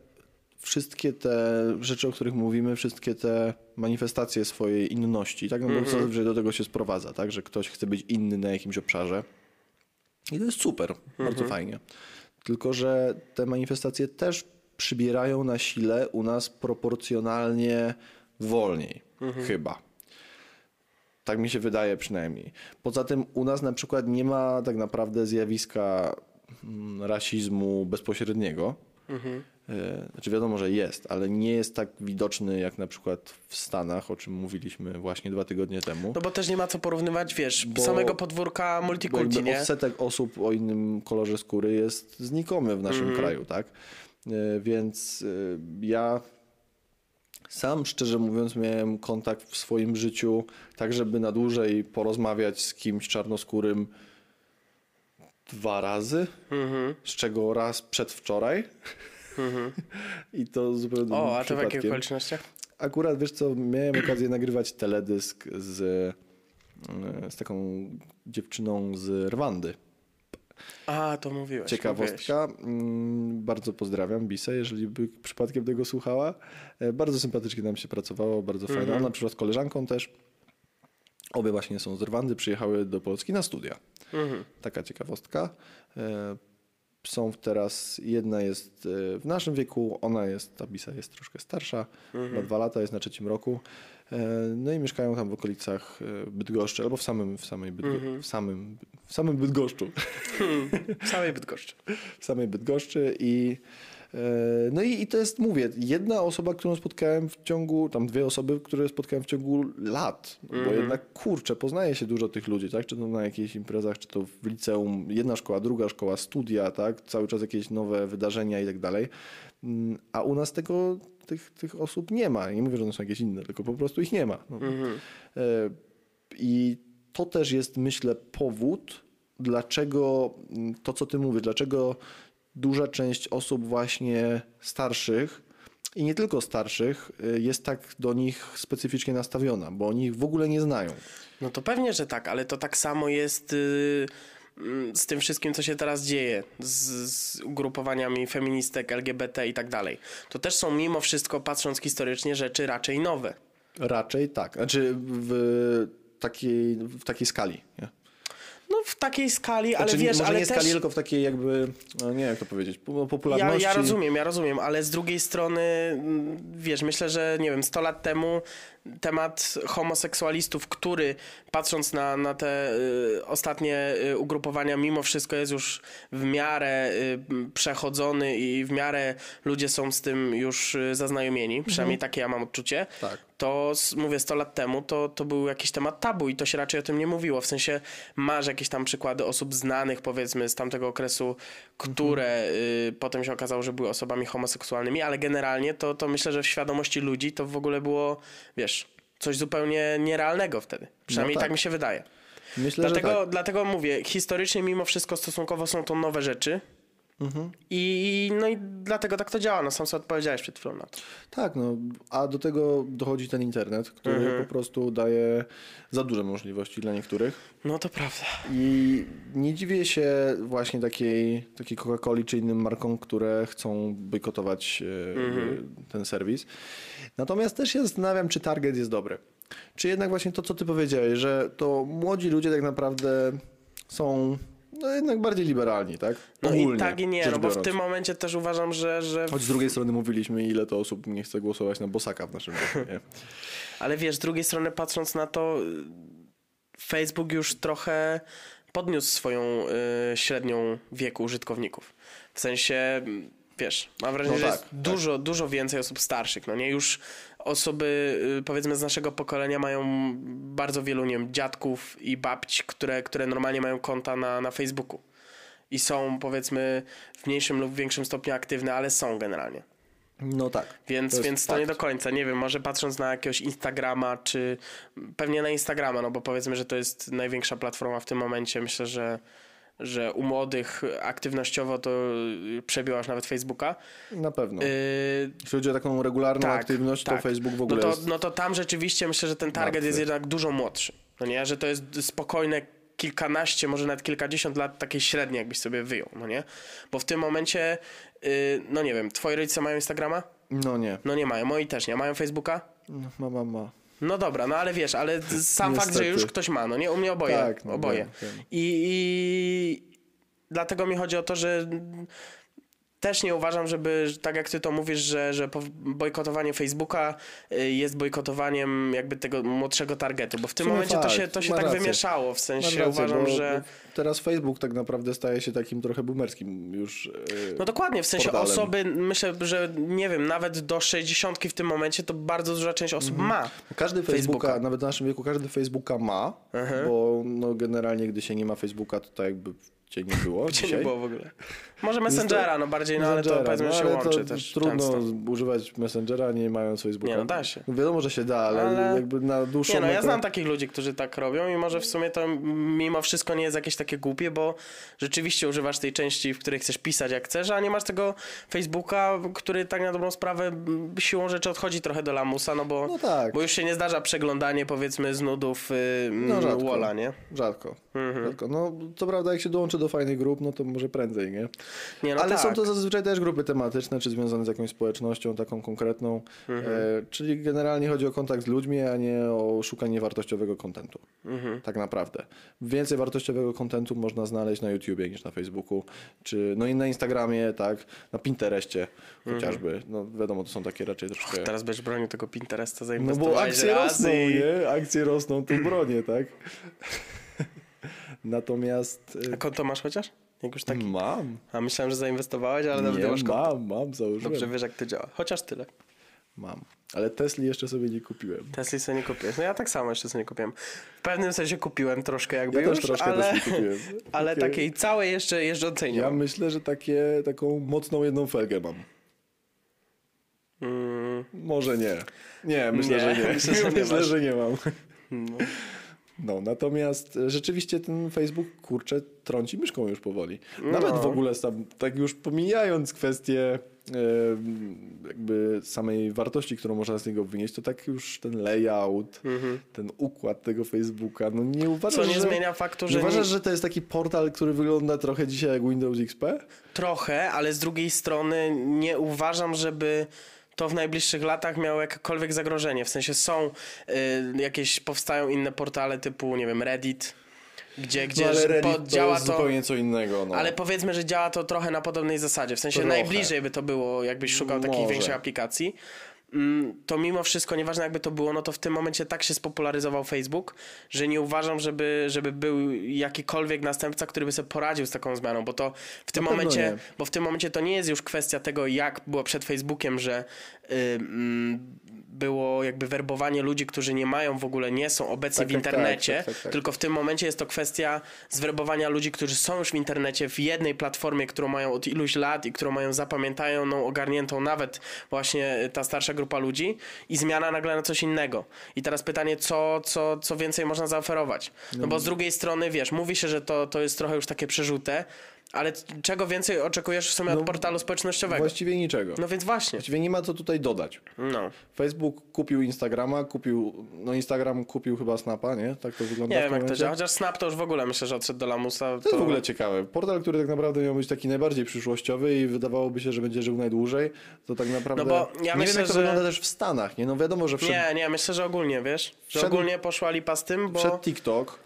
wszystkie te rzeczy, o których mówimy, wszystkie te manifestacje swojej inności, tak, no bo Mhm. zazwyczaj do tego się sprowadza, tak, że ktoś chce być inny na jakimś obszarze. I to jest super, Mhm. bardzo fajnie. Tylko, że te manifestacje też przybierają na sile u nas proporcjonalnie wolniej, Mhm. chyba. Tak mi się wydaje przynajmniej. Poza tym u nas na przykład nie ma tak naprawdę zjawiska mm, rasizmu bezpośredniego. E, Znaczy wiadomo, że jest, ale nie jest tak widoczny jak na przykład w Stanach, o czym mówiliśmy właśnie dwa tygodnie temu. No bo też nie ma co porównywać, wiesz, Bo- samego podwórka multikulti, nie? odsetek osób o innym kolorze skóry jest znikomy w naszym kraju, tak? E, Więc e, ja sam, szczerze mówiąc, miałem kontakt w swoim życiu, tak żeby na dłużej porozmawiać z kimś czarnoskórym dwa razy, Mhm. z czego raz przedwczoraj. I to zupełnie O, a to w jakich okolicznościach? Akurat, wiesz co, miałem okazję nagrywać teledysk z, e, z taką dziewczyną z Rwandy. A, to mówiłeś. mówiłeś. Ciekawostka. Mm, Bardzo pozdrawiam Bisę, jeżeli by przypadkiem tego słuchała. E, Bardzo sympatycznie nam się pracowało, bardzo fajna. Mhm. Ona przyszła z koleżanką też. Obie właśnie są z Rwandy, przyjechały do Polski na studia. Mhm. Taka ciekawostka. E, Są teraz, jedna jest e, w naszym wieku, ona jest, ta Bisa jest troszkę starsza, Mhm. ma dwa lata, jest na trzecim roku. E, No i mieszkają tam w okolicach e, Bydgoszczy, albo w samym, w samej Bydgo- Mhm. w samym, w samym Bydgoszczu. W samej Bydgoszczy. w samej Bydgoszczy i no i, i to jest, mówię, jedna osoba, którą spotkałem w ciągu, tam dwie osoby, które spotkałem w ciągu lat, bo jednak kurczę, poznaje się dużo tych ludzi, tak, czy to na jakichś imprezach, czy to w liceum, jedna szkoła, druga szkoła, studia, tak, cały czas jakieś nowe wydarzenia i tak dalej, Mm, a u nas tego, tych, tych osób nie ma, nie mówię, że one są jakieś inne, tylko po prostu ich nie ma. No. E, I to też jest, myślę, powód, dlaczego mm, to, co ty mówisz, dlaczego duża część osób właśnie starszych i nie tylko starszych y, jest tak do nich specyficznie nastawiona, bo oni ich w ogóle nie znają. No to pewnie, że tak, ale to tak samo jest y, mm, z tym wszystkim, co się teraz dzieje, z, z ugrupowaniami feministek, LGBT i tak dalej. To też są mimo wszystko, patrząc historycznie, rzeczy raczej nowe. Raczej tak, znaczy w takiej, w takiej skali. Nie? No w takiej skali, ale Znaczy, wiesz, może ale nie też... skali, tylko w takiej jakby, no nie wiem jak to powiedzieć, po- Ja, popularności. ja rozumiem, ja rozumiem, ale z drugiej strony, mm, wiesz, myślę, że nie wiem, 100 lat temu temat homoseksualistów, który patrząc na, na te y, ostatnie y, ugrupowania, mimo wszystko jest już w miarę y, przechodzony i w miarę ludzie są z tym już y, zaznajomieni, przynajmniej takie ja mam odczucie. Tak. To mówię 100 lat temu, to, to był jakiś temat tabu i to się raczej o tym nie mówiło. W sensie masz jakieś tam przykłady osób znanych, powiedzmy, z tamtego okresu, które y, potem się okazało, że były osobami homoseksualnymi, ale generalnie to, to myślę, że w świadomości ludzi to w ogóle było, wiesz, coś zupełnie nierealnego wtedy. Przynajmniej tak. tak. mi się wydaje. Myślę, Dlatego, tak. dlatego mówię, historycznie mimo wszystko stosunkowo są to nowe rzeczy. I, no i dlatego tak to działa. No sam sobie odpowiedziałeś przed chwilą na to. Tak, no, a do tego dochodzi ten internet, który Mhm. po prostu daje za duże możliwości dla niektórych. No to prawda. I nie dziwię się właśnie takiej, takiej Coca-Coli czy innym markom, które chcą bojkotować e, Mhm. ten serwis. Natomiast też się zastanawiam, czy target jest dobry. Czy jednak właśnie to, co ty powiedziałeś, że to młodzi ludzie tak naprawdę są no, jednak bardziej liberalni, tak? No Ogólnie i tak i nie, no bo w tym momencie też uważam, że, że Choć z drugiej strony mówiliśmy, ile to osób nie chce głosować na Bosaka w naszym roku, nie? Ale wiesz, z drugiej strony patrząc na to, Facebook już trochę podniósł swoją y, średnią wieku użytkowników. W sensie, wiesz, mam wrażenie, No że tak, jest tak. dużo, dużo więcej osób starszych. No nie już osoby, y, powiedzmy, z naszego pokolenia mają bardzo wielu, nie wiem, dziadków i babci, które, które normalnie mają konta na, na Facebooku. I są, powiedzmy, w mniejszym lub większym stopniu aktywne, ale są generalnie. No tak. Więc To więc to nie do końca. Nie wiem, może patrząc na jakiegoś Instagrama, czy pewnie na Instagrama, no bo powiedzmy, że to jest największa platforma w tym momencie. Myślę, że, że u młodych aktywnościowo to y, przebiłaś nawet Facebooka. Na pewno. Yy, Jeśli chodzi o taką regularną tak, aktywność, tak. to Facebook w no ogóle to, jest... no to tam rzeczywiście myślę, że ten target Martwy. jest jednak dużo młodszy. No nie, że to jest spokojne kilkanaście, może nawet kilkadziesiąt lat takiej średniej, jakbyś sobie wyjął, no nie? Bo w tym momencie, yy, no nie wiem, twoi rodzice mają Instagrama? No nie. No nie mają, moi też nie. Mają Facebooka? No, ma, ma, ma. No dobra, no ale wiesz, ale sam fakt, że Niestety. już ktoś ma, no nie? U mnie oboje. Tak, no oboje. wiem, wiem. I, I dlatego mi chodzi o to, że też nie uważam, żeby, że tak jak ty to mówisz, że, że bojkotowanie Facebooka y, jest bojkotowaniem jakby tego młodszego targetu, bo w tym momencie to fakt, się, to się tak rację. wymieszało, w sensie rację, uważam, bo że... Teraz Facebook tak naprawdę staje się takim trochę boomerskim już. e, No dokładnie, w sensie portalem. osoby, myślę, że nie wiem, nawet do 60 w tym momencie to bardzo duża część osób Mhm. ma. Każdy Facebooka, Facebooka. nawet w naszym wieku, każdy Facebooka ma, Mhm. bo no, generalnie gdy się nie ma Facebooka, to tak jakby cię nie było Gdzie dzisiaj. nie było w ogóle. Może Messengera, no bardziej, no ale to Messengera, powiedzmy no, się ale łączy to też Trudno często. używać Messengera nie mając Facebooka. Nie, no da się. No wiadomo, że się da, ale, Ale- jakby na dłuższą Nie no, ja znam takich ludzi, którzy tak robią i może w sumie to mimo wszystko nie jest jakieś takie głupie, bo rzeczywiście używasz tej części, w której chcesz pisać jak chcesz, a nie masz tego Facebooka, który tak na dobrą sprawę siłą rzeczy odchodzi trochę do lamusa, no bo, No tak. bo już się nie zdarza przeglądanie powiedzmy z nudów y, No, no, rzadko. Walla, nie? Rzadko. Mhm. Rzadko. No, co prawda, jak się dołączy do fajnych grup, no to może prędzej, nie? Nie, no Ale tak. są to zazwyczaj też grupy tematyczne, czy związane z jakąś społecznością taką konkretną. Mhm. E, czyli generalnie chodzi o kontakt z ludźmi, a nie o szukanie wartościowego kontentu. Mhm. Tak naprawdę. Więcej wartościowego kontentu można znaleźć na YouTubie niż na Facebooku, czy no i na Instagramie, tak, na Pinterestie chociażby. No wiadomo, to są takie raczej troszkę... Teraz będziesz bronił tego Pinteresta, No zainwestowałeś bo akcje rosną, i... nie? Akcje rosną, to bronię, tak? Natomiast... A e, konto masz chociaż? Jak już taki? Mam. A myślałem, że zainwestowałeś, ale nawet masz konta. mam, mam, założyłem. Dobrze wiesz jak to działa. Chociaż tyle. Mam. Ale Tesli jeszcze sobie nie kupiłem. Tesli sobie nie kupiłeś. No ja tak samo jeszcze sobie nie kupiłem. W pewnym sensie kupiłem troszkę jakby Ja już, też troszkę ale, Tesli kupiłem. ale Takie- takiej całej jeszcze jeżdżącej nie Ja mam. myślę, że takie, taką mocną jedną felgę mam. Mm, Może nie. Nie, myślę, Nie, że nie. myślę, że nie myślę, że nie mam. no. No, natomiast e, rzeczywiście ten Facebook, kurczę, trąci myszką już powoli. Nawet No. w ogóle sam, tak już pomijając kwestię e, jakby samej wartości, którą można z niego wynieść, to tak już ten layout, ten układ tego Facebooka, no nie uważasz, Mhm. Co nie że... zmienia faktu, Nie że uważasz, nie, że to jest taki portal, który wygląda trochę dzisiaj jak Windows XP? trochę, ale z drugiej strony nie uważam, żeby to w najbliższych latach miało jakiekolwiek zagrożenie. W sensie są y, jakieś, powstają inne portale typu, nie wiem, Reddit, gdzie, gdzie no, ale Reddit po- działa to to... zupełnie co innego. No. Ale powiedzmy, że działa to trochę na podobnej zasadzie. W sensie Trochę. najbliżej by to było, jakbyś szukał takiej Może. większej aplikacji. Mm, To mimo wszystko, nieważne jakby to było, no to w tym momencie tak się spopularyzował Facebook, że nie uważam, żeby, żeby był jakikolwiek następca, który by sobie poradził z taką zmianą, bo to w tym momencie, nie. bo w tym momencie to nie jest już kwestia tego, jak było przed Facebookiem, że y, mm, było jakby werbowanie ludzi, którzy nie mają w ogóle, nie są obecni Tak, w tak, tak, internecie, tak, tak, tak. tylko w tym momencie jest to kwestia zwerbowania ludzi, którzy są już w internecie w jednej platformie, którą mają od iluś lat i którą mają zapamiętaną, ogarniętą nawet właśnie ta starsza grupa ludzi i zmiana nagle na coś innego. I teraz pytanie, co, co, co więcej można zaoferować? No bo z drugiej strony, wiesz, mówi się, że to, to jest trochę już takie przerzute, Ale czego więcej oczekujesz w sumie No, od portalu społecznościowego? Właściwie niczego. No więc właśnie. Właściwie nie ma co tutaj dodać. No. Facebook kupił Instagrama, kupił, no Instagram kupił chyba Snapa, nie? Tak to wygląda Nie wiem jak to działa, chociaż Snap to już w ogóle myślę, że odszedł do lamusa. To jest w ogóle ciekawe. Portal, który tak naprawdę miał być taki najbardziej przyszłościowy i wydawałoby się, że będzie żył najdłużej, to tak naprawdę... No bo ja nie myślę, wiem, jak to że- wygląda też w Stanach, nie? No wiadomo, że wszedł, Nie, nie, myślę, że ogólnie, wiesz? Że Wszedł- ogólnie poszła lipa z tym, bo... wszedł TikTok,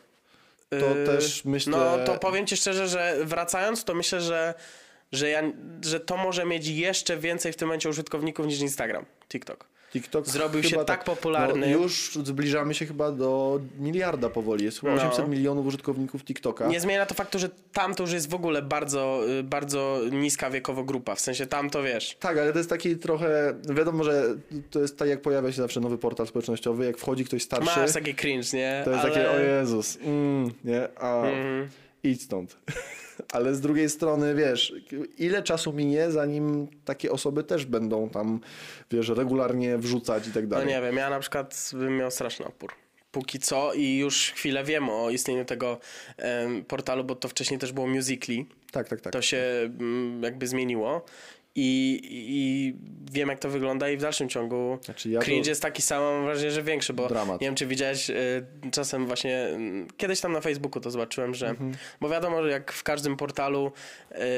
to Yy, też myślę... No to powiem ci szczerze, że wracając, to myślę, że, że, ja, że to może mieć jeszcze więcej w tym momencie użytkowników niż Instagram, TikTok. TikTok Zrobił się tak popularny. No, już zbliżamy się chyba do miliarda powoli. Jest chyba No. 800 milionów użytkowników TikToka. Nie zmienia to faktu, że tam to już jest w ogóle bardzo, y, bardzo niska wiekowo grupa. W sensie tam to wiesz. Tak, ale to jest taki trochę, wiadomo, że to jest tak jak pojawia się zawsze nowy portal społecznościowy, jak wchodzi ktoś starszy, Masz taki cringe, nie? to jest Ale... takie, o Jezus, mm, nie, a Mhm. idź stąd. Ale z drugiej strony, wiesz, ile czasu minie, zanim takie osoby też będą tam, wiesz, regularnie wrzucać i tak No dalej. nie wiem, ja na przykład bym miał straszny opór. Póki co i już chwilę wiem o istnieniu tego portalu, bo to wcześniej też było Musically. Tak, tak, tak. To się mm, jakby zmieniło. I, I wiem, jak to wygląda, i w dalszym ciągu Znaczy ja to- cringe jest taki sam, mam wrażenie, że większy, bo Dramat. nie wiem, czy widziałeś y, czasem właśnie, y, kiedyś tam na Facebooku to zobaczyłem, że, Mhm. bo wiadomo, że jak w każdym portalu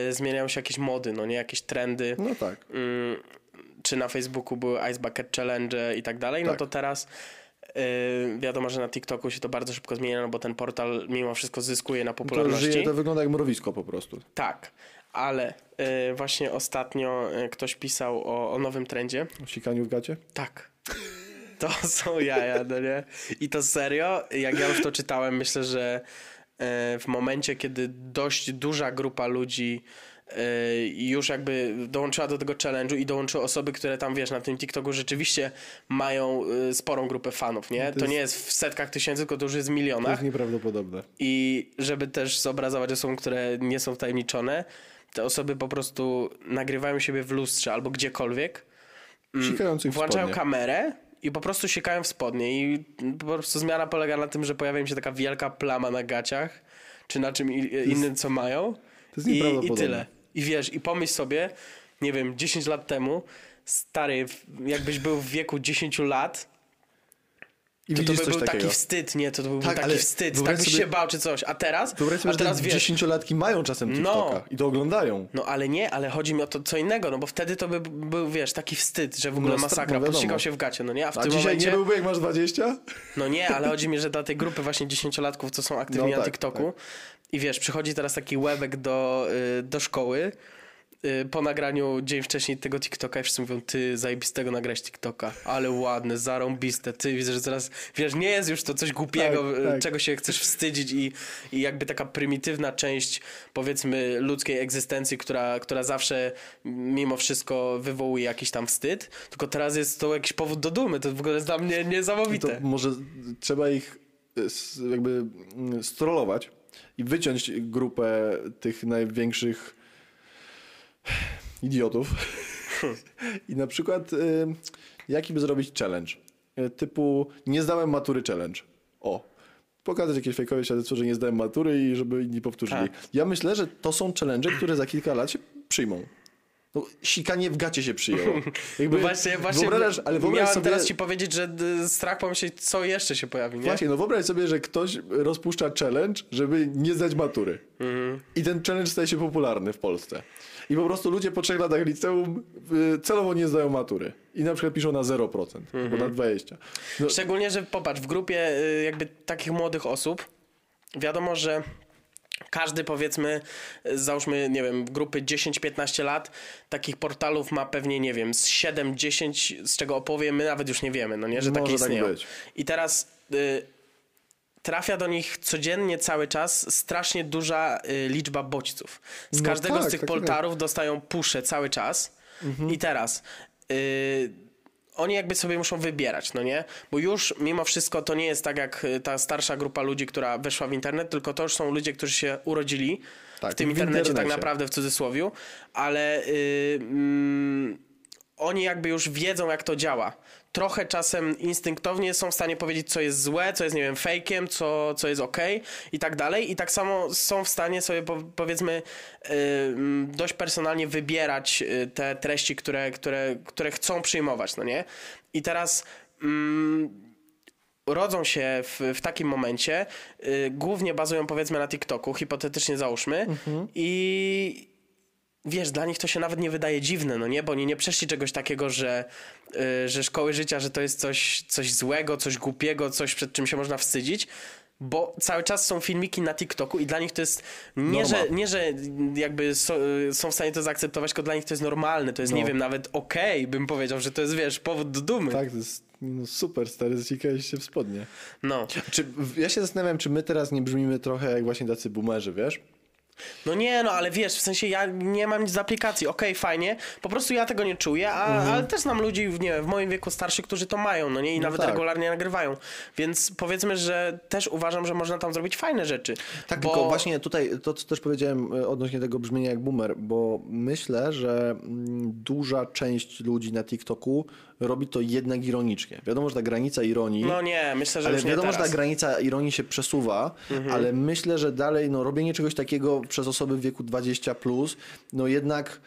y, zmieniają się jakieś mody, no nie, jakieś trendy, No tak. Mm, czy na Facebooku były Ice Bucket Challenge i tak dalej, no Tak. to teraz y, wiadomo, że na TikToku się to bardzo szybko zmienia, no bo ten portal mimo wszystko zyskuje na To popularności. żyje, to wygląda jak mrowisko po prostu. Tak, ale y, właśnie ostatnio y, ktoś pisał o, o nowym trendzie. O sikaniu w gacie? Tak. To są jaja, no nie? I to serio, jak ja już to czytałem, myślę, że y, w momencie, kiedy dość duża grupa ludzi już jakby dołączyła do tego challenge'u i dołączyły osoby, które tam, wiesz, na tym TikToku rzeczywiście mają sporą grupę fanów, nie? To, jest- nie jest w setkach tysięcy, tylko to już jest w To milionach. jest nieprawdopodobne. I żeby też zobrazować osobom, które nie są wtajemniczone, te osoby po prostu nagrywają siebie w lustrze albo gdziekolwiek, Sikających w włączają kamerę i po prostu sikają w spodnie. I po prostu zmiana polega na tym, że pojawia im się taka wielka plama na gaciach, czy na czym i- innym, co mają. jest I, I tyle. I wiesz, i pomyśl sobie, nie wiem, 10 lat temu, stary, jakbyś był w wieku 10 lat, I to to by był takiego. taki wstyd, nie? To, to by Tak, był taki wstyd, tak byś się bał czy coś. A teraz? Wyobraź sobie, a że teraz te wiesz, dziesięciolatki mają czasem No. TikToka i to oglądają. No ale nie, ale chodzi mi o to co innego, no bo wtedy to by był, wiesz, taki wstyd, że w ogóle No, masakra, no posikał się w gacie, no nie? A w A tym dzisiaj momencie... nie byłby jak masz 20? No nie, ale chodzi mi, że dla tej grupy właśnie dziesięciolatków, co są aktywni No na tak, TikToku i wiesz, przychodzi teraz taki łebek do, y, do szkoły po nagraniu dzień wcześniej tego TikToka i wszyscy mówią, ty zajebistego nagrać TikToka, ale ładne, zarąbiste, ty widzę, że teraz, wiesz, nie jest już to coś głupiego, Tak, y, tak. czego się chcesz wstydzić i, i jakby taka prymitywna część, powiedzmy, ludzkiej egzystencji, która, która zawsze mimo wszystko wywołuje jakiś tam wstyd, tylko teraz jest to jakiś powód do dumy, to w ogóle jest dla mnie To niesamowite. może trzeba ich y, jakby mm, strollować i wyciąć grupę tych największych idiotów. I na przykład y, jaki by zrobić challenge? Y, Typu nie zdałem matury challenge. O. Pokazać jakieś fejkowe świadectwo, że nie zdałem matury i żeby inni powtórzyli. Tak. Ja myślę, że to są challenge, które za kilka lat się przyjmą. No, sikanie w gacie się przyjęło. Jakby No właśnie, właśnie wyobrażasz, ale wyobraź miałem sobie, teraz ci powiedzieć, że d- strach pomyśleć, co jeszcze się pojawi, nie? Właśnie, no wyobraź sobie, że ktoś rozpuszcza challenge, żeby nie zdać matury. Mhm. I ten challenge staje się popularny w Polsce. I po prostu ludzie po trzech latach liceum y, celowo nie zdają matury. I na przykład piszą na 0%, Mhm. albo na 20%. No, Szczególnie, że popatrz, w grupie y, jakby takich młodych osób wiadomo, że każdy powiedzmy, załóżmy, nie wiem, grupy 10-15 lat, takich portalów ma pewnie, nie wiem, z 7-10, z czego opowiem, my nawet już nie wiemy, no nie, że takie Może tak istnieją. być. I teraz y, trafia do nich codziennie cały czas strasznie duża y, liczba bodźców. Z No każdego z tak, tych tak, portalów dostają pusze cały czas. I teraz y, oni jakby sobie muszą wybierać, no nie? Bo już mimo wszystko to nie jest tak jak y, ta starsza grupa ludzi, która weszła w internet, tylko to już są ludzie, którzy się urodzili Tak, w tym w internecie, tak internecie. naprawdę w cudzysłowiu, ale y, mm, oni jakby już wiedzą, jak to działa. Trochę czasem instynktownie są w stanie powiedzieć, co jest złe, co jest, nie wiem, fejkiem, co, co jest ok i tak dalej. I tak samo są w stanie sobie, po, powiedzmy, yy, dość personalnie wybierać y, te treści, które, które, które chcą przyjmować, no nie? I teraz... Yy, rodzą się w, w takim momencie, yy, głównie bazują powiedzmy na TikToku, hipotetycznie załóżmy, mhm. i wiesz, dla nich to się nawet nie wydaje dziwne, no nie? Bo oni nie przeszli czegoś takiego, że, yy, że szkoły życia, że to jest coś, coś złego, coś głupiego, coś przed czym się można wstydzić. Bo cały czas są filmiki na TikToku i dla nich to jest nie, że, nie że jakby so, są w stanie to zaakceptować, tylko dla nich to jest normalne, to jest no. nie wiem, nawet okej, okay, bym powiedział, że to jest wiesz, powód do dumy. Tak, to jest no super stary, zaciekałeś się w spodnie. No. Czy, ja się zastanawiam, czy my teraz nie brzmimy trochę jak właśnie tacy boomerzy, wiesz? No nie, no ale wiesz, w sensie ja nie mam nic z aplikacji, okej, okay, fajnie, po prostu ja tego nie czuję, a, mhm. ale też znam ludzi nie wiem, w moim wieku starszych, którzy to mają, no nie, i no nawet tak. regularnie nagrywają, więc powiedzmy, że też uważam, że można tam zrobić fajne rzeczy. Tak, bo... tylko właśnie tutaj to, co też powiedziałem e, odnośnie tego brzmienia jak boomer, bo myślę, że mm, duża część ludzi na TikToku robi to jednak ironicznie. Wiadomo, że ta granica ironii. No nie, myślę, że ale wiadomo, że ta granica ironii się przesuwa, mhm. ale myślę, że dalej no, robienie czegoś takiego przez osoby w wieku 20, plus, no jednak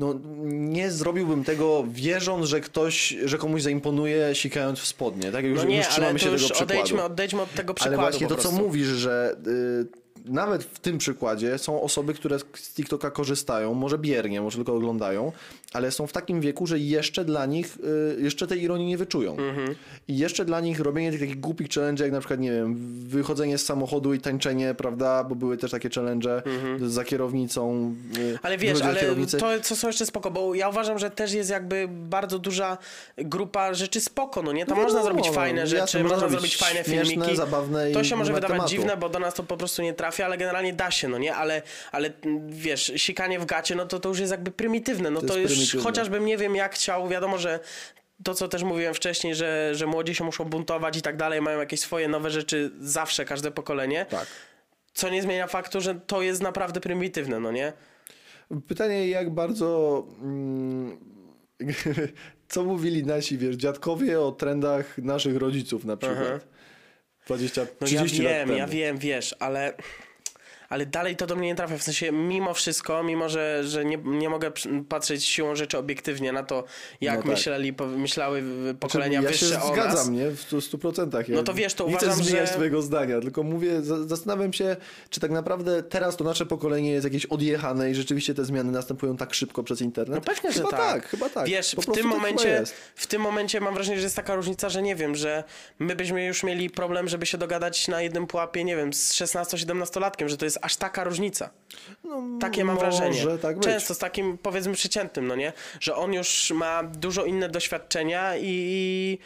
no, nie zrobiłbym tego wierząc, że ktoś, że komuś zaimponuje sikając w spodnie. Tak? Już, no nie, już trzymamy się już tego przykładu. Odejdźmy, odejdźmy od tego przykładu Ale właśnie to, co mówisz, że y, nawet w tym przykładzie są osoby, które z TikToka korzystają, może biernie, może tylko oglądają, ale są w takim wieku, że jeszcze dla nich, y, jeszcze tej ironii nie wyczują. Mhm. I jeszcze dla nich robienie tych takich głupich challenge, jak na przykład, nie wiem, wychodzenie z samochodu i tańczenie, prawda, bo były też takie challenge mhm. za kierownicą. Y, ale wiesz, ale kierownicy. to co są jeszcze spoko, bo ja uważam, że też jest jakby bardzo duża grupa rzeczy spoko, no nie? Tam no, można zrobić no, fajne rzeczy, jasne, można zrobić fajne filmiki. zabawne To się może wydawać tematu. dziwne, bo do nas to po prostu nie trafia, ale generalnie da się, no nie? Ale, ale wiesz, sikanie w gacie, no to to już jest jakby prymitywne, no to, to już chociażbym nie wiem jak chciał, wiadomo, że to, co też mówiłem wcześniej, że, że młodzi się muszą buntować i tak dalej, mają jakieś swoje nowe rzeczy zawsze, każde pokolenie. Tak. Co nie zmienia faktu, że to jest naprawdę prymitywne, no nie? Pytanie, jak bardzo. Mm, co mówili nasi, wiesz, dziadkowie o trendach naszych rodziców na przykład? Aha. 20, 30 no ja wiem, lat temu. ja wiem, wiesz, ale ale dalej to do mnie nie trafia. W sensie, mimo wszystko, mimo że, że nie, nie mogę patrzeć siłą rzeczy obiektywnie na to, jak no tak. myśleli, myślały pokolenia znaczy, wyższe ja się zgadzam, nie? W 100%. Ja no to wiesz, to nie uważam, chcę zmieniać że... swojego zdania, tylko mówię, zastanawiam się, czy tak naprawdę teraz to nasze pokolenie jest jakieś odjechane i rzeczywiście te zmiany następują tak szybko przez internet? No pewnie, chyba że tak. tak. Chyba tak. Wiesz, w tym, momencie, w tym momencie mam wrażenie, że jest taka różnica, że nie wiem, że my byśmy już mieli problem, żeby się dogadać na jednym pułapie, nie wiem, z 16-17-latkiem, że to jest aż taka różnica. No, Takie mam wrażenie. Tak Często z takim powiedzmy przeciętnym, no nie? Że on już ma dużo inne doświadczenia i,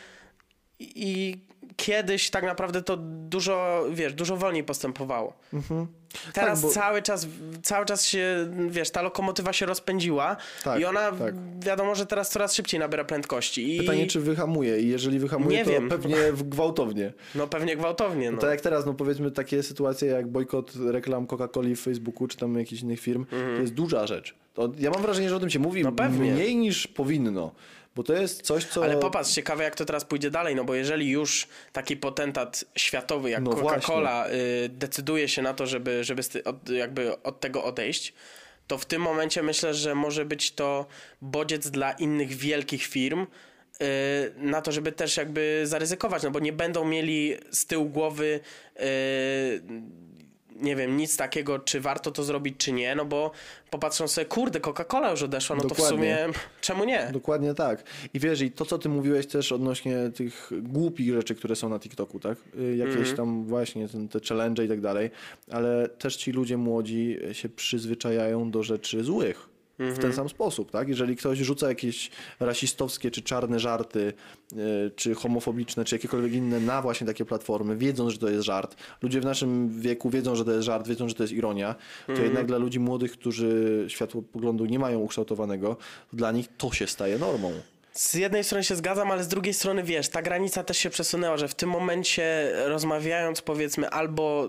i kiedyś tak naprawdę to dużo, wiesz, dużo wolniej postępowało. Mhm. Teraz tak, bo... cały czas, cały czas się, wiesz, ta lokomotywa się rozpędziła tak, i ona, tak. wiadomo, że teraz coraz szybciej nabiera prędkości. I... Pytanie, czy wyhamuje i jeżeli wyhamuje, Nie to wiem. pewnie gwałtownie. No pewnie gwałtownie, no. Tak jak teraz, no powiedzmy takie sytuacje jak bojkot reklam Coca-Coli w Facebooku czy tam jakichś innych firm, mhm. to jest duża rzecz. To ja mam wrażenie, że o tym się mówi no mniej niż powinno. Bo to jest coś, co. Ale popatrz, ciekawe jak to teraz pójdzie dalej, no bo jeżeli już taki potentat światowy jak no Coca-Cola y, decyduje się na to, żeby, żeby od, jakby od tego odejść, to w tym momencie myślę, że może być to bodziec dla innych wielkich firm, y, na to, żeby też jakby zaryzykować, no bo nie będą mieli z tyłu głowy y, nie wiem, nic takiego, czy warto to zrobić, czy nie, no bo popatrzą sobie, kurde, Coca-Cola już odeszła, no Dokładnie. to w sumie czemu nie? Dokładnie tak. I wiesz, i to, co ty mówiłeś też odnośnie tych głupich rzeczy, które są na TikToku, tak? Y, jakieś mm -hmm. tam właśnie ten, te challenge i tak dalej, ale też ci ludzie młodzi się przyzwyczajają do rzeczy złych w ten mhm. sam sposób, tak? Jeżeli ktoś rzuca jakieś rasistowskie czy czarne żarty, yy, czy homofobiczne, czy jakiekolwiek inne na właśnie takie platformy, wiedząc, że to jest żart, ludzie w naszym wieku wiedzą, że to jest żart, wiedzą, że to jest ironia, to mhm. jednak dla ludzi młodych, którzy światłopoglądu nie mają ukształtowanego, dla nich to się staje normą. Z jednej strony się zgadzam, ale z drugiej strony wiesz, ta granica też się przesunęła, że w tym momencie rozmawiając powiedzmy albo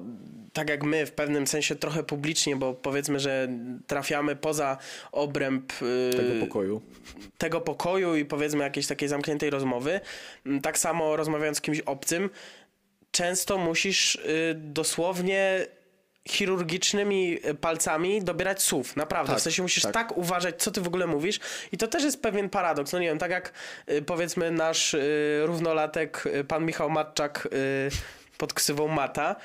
tak jak my w pewnym sensie trochę publicznie, bo powiedzmy, że trafiamy poza obręb y, Tego pokoju. tego pokoju i powiedzmy jakiejś takiej zamkniętej rozmowy. Mm, Tak samo rozmawiając z kimś obcym, często musisz y, dosłownie chirurgicznymi y, palcami dobierać słów. Naprawdę. Tak, w sensie musisz tak. tak. uważać, co ty w ogóle mówisz. I to też jest pewien paradoks. No nie wiem, tak jak y, powiedzmy nasz y, równolatek, pan Michał Matczak y, pod ksywą Mata,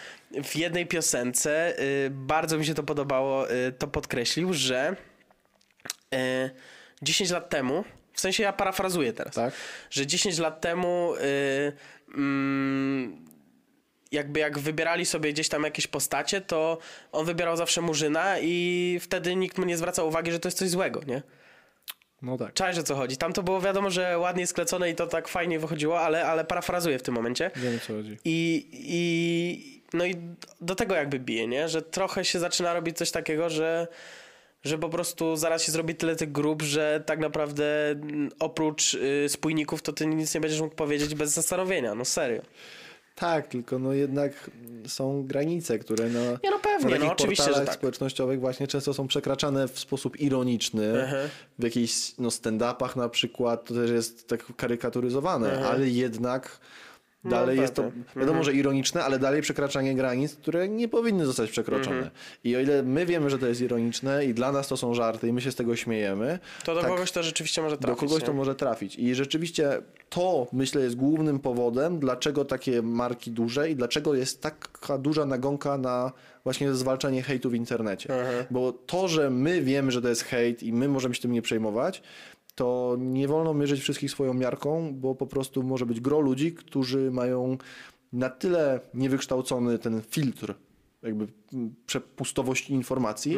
w jednej piosence, y, bardzo mi się to podobało, y, to podkreślił, że y, 10 lat temu, w sensie ja parafrazuję teraz, Tak? że 10 lat temu mm, jakby jak wybierali sobie gdzieś tam jakieś postacie, to on wybierał zawsze Murzyna i wtedy nikt mu nie zwracał uwagi, że to jest coś złego, nie? No tak. Czaisz, o co chodzi. Tam to było wiadomo, że ładnie sklecone i to tak fajnie wychodziło, ale, ale parafrazuję w tym momencie. Wiem o co chodzi. I, i no i do tego jakby bije, nie? Że trochę się zaczyna robić coś takiego, że, że po prostu zaraz się zrobi tyle tych grup, że tak naprawdę mm, oprócz y, spójników to ty nic nie będziesz mógł powiedzieć bez zastanowienia, no serio. Tak, tylko no jednak są granice, które na, Nie no pewnie, na no oczywiście, że tak. społecznościowych właśnie często są przekraczane w sposób ironiczny. Aha. W jakichś no, stand-upach na przykład to też jest tak karykaturyzowane, Aha. ale jednak No dalej jest to, wiadomo, że ironiczne, ale dalej przekraczanie granic, które nie powinny zostać przekroczone. Mhm. I o ile my wiemy, że to jest ironiczne i dla nas to są żarty i my się z tego śmiejemy, To do tak, kogoś to rzeczywiście może trafić. do kogoś nie? to może trafić. I rzeczywiście to, myślę, jest głównym powodem, dlaczego takie marki duże i dlaczego jest taka duża nagonka na właśnie zwalczanie hejtu w internecie. Aha. Bo to, że my wiemy, że to jest hejt i my możemy się tym nie przejmować, to nie wolno mierzyć wszystkich swoją miarką, bo po prostu może być gro ludzi, którzy mają na tyle niewykształcony ten filtr jakby przepustowości informacji,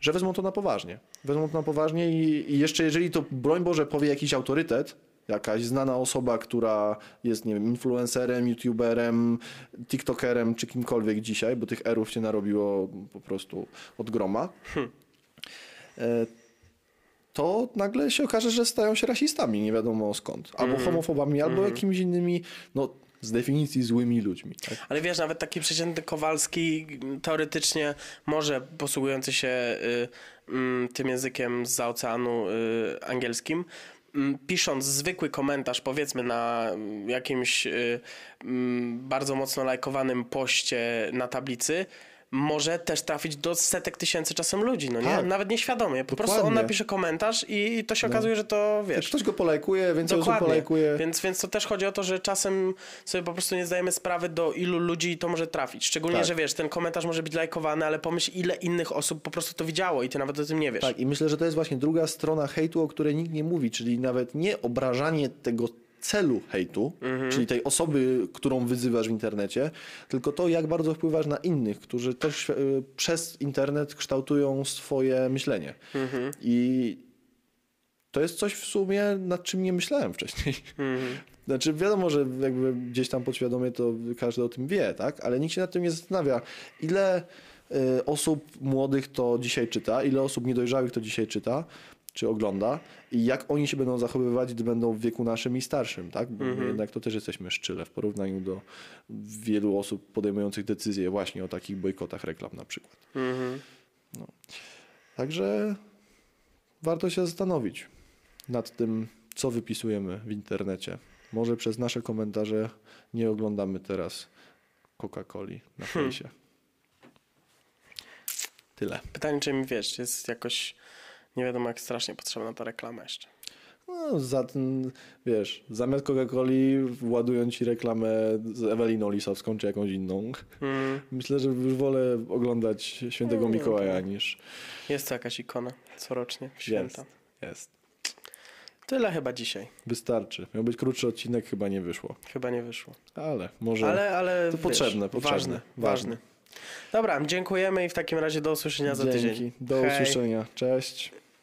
że wezmą to na poważnie. Wezmą to na poważnie i, i jeszcze jeżeli to, broń Boże, powie jakiś autorytet, jakaś znana osoba, która jest, nie wiem, influencerem, youtuberem, tiktokerem czy kimkolwiek dzisiaj, bo tych erów się narobiło po prostu od groma, e, to nagle się okaże, że stają się rasistami, nie wiadomo skąd. Albo homofobami, albo jakimiś innymi, no z definicji złymi ludźmi. Tak? Ale wiesz, nawet taki przeciętny Kowalski mm, teoretycznie może posługujący się y, mm, tym językiem z oceanu y, angielskim, mm, pisząc zwykły komentarz, powiedzmy na mm, jakimś y, mm, bardzo mocno lajkowanym poście na tablicy, może też trafić do setek tysięcy czasem ludzi, no nie? Tak. Nawet nieświadomie. Po prostu on Dokładnie. napisze komentarz i, i to się No. okazuje, że to wiesz. ktoś go polajkuje, więcej osób Dokładnie. polajkuje. Więc, więc to też chodzi o to, że czasem sobie po prostu nie zdajemy sprawy, do ilu ludzi to może trafić. Szczególnie, Tak. że wiesz, ten komentarz może być lajkowany, ale pomyśl, ile innych osób po prostu to widziało i ty nawet o tym nie wiesz. Tak, i myślę, że to jest właśnie druga strona hejtu, o której nikt nie mówi, czyli nawet nie obrażanie tego celu hejtu, czyli tej osoby, którą wyzywasz w internecie, tylko to, jak bardzo wpływasz na innych, którzy też y, przez internet kształtują swoje myślenie. I to jest coś w sumie, nad czym nie myślałem wcześniej. Znaczy wiadomo, że jakby gdzieś tam podświadomie to każdy o tym wie, tak? Ale nikt się nad tym nie zastanawia, ile y, osób młodych to dzisiaj czyta, ile osób niedojrzałych to dzisiaj czyta, czy ogląda i jak oni się będą zachowywać, gdy będą w wieku naszym i starszym, tak? Bo my jednak to też jesteśmy szczyle w porównaniu do wielu osób podejmujących decyzje właśnie o takich bojkotach reklam na przykład. Mhm. Także warto się zastanowić nad tym, co wypisujemy w internecie. Może przez nasze komentarze nie oglądamy teraz Coca-Coli na Hmm. fejsie. Tyle. Pytanie, czy mi wiesz, jest jakoś nie wiadomo jak strasznie potrzebna ta reklama jeszcze. No, za ten, wiesz, zamiast Coca-Coli ładują ci reklamę z Eweliną Lisowską czy jakąś inną. Mm. Myślę, że już wolę oglądać Świętego Mm, Mikołaja okej. niż Jest to jakaś ikona corocznie święta. jest. jest. Tyle chyba dzisiaj. Wystarczy. Miał być krótszy odcinek, chyba nie wyszło. Chyba nie wyszło. Ale może... Ale, ale To wiesz, potrzebne, potrzebne, Ważne, ważne. Dobra, dziękujemy i w takim razie do usłyszenia za tydzień. Dzięki. Do Hej. usłyszenia. Cześć.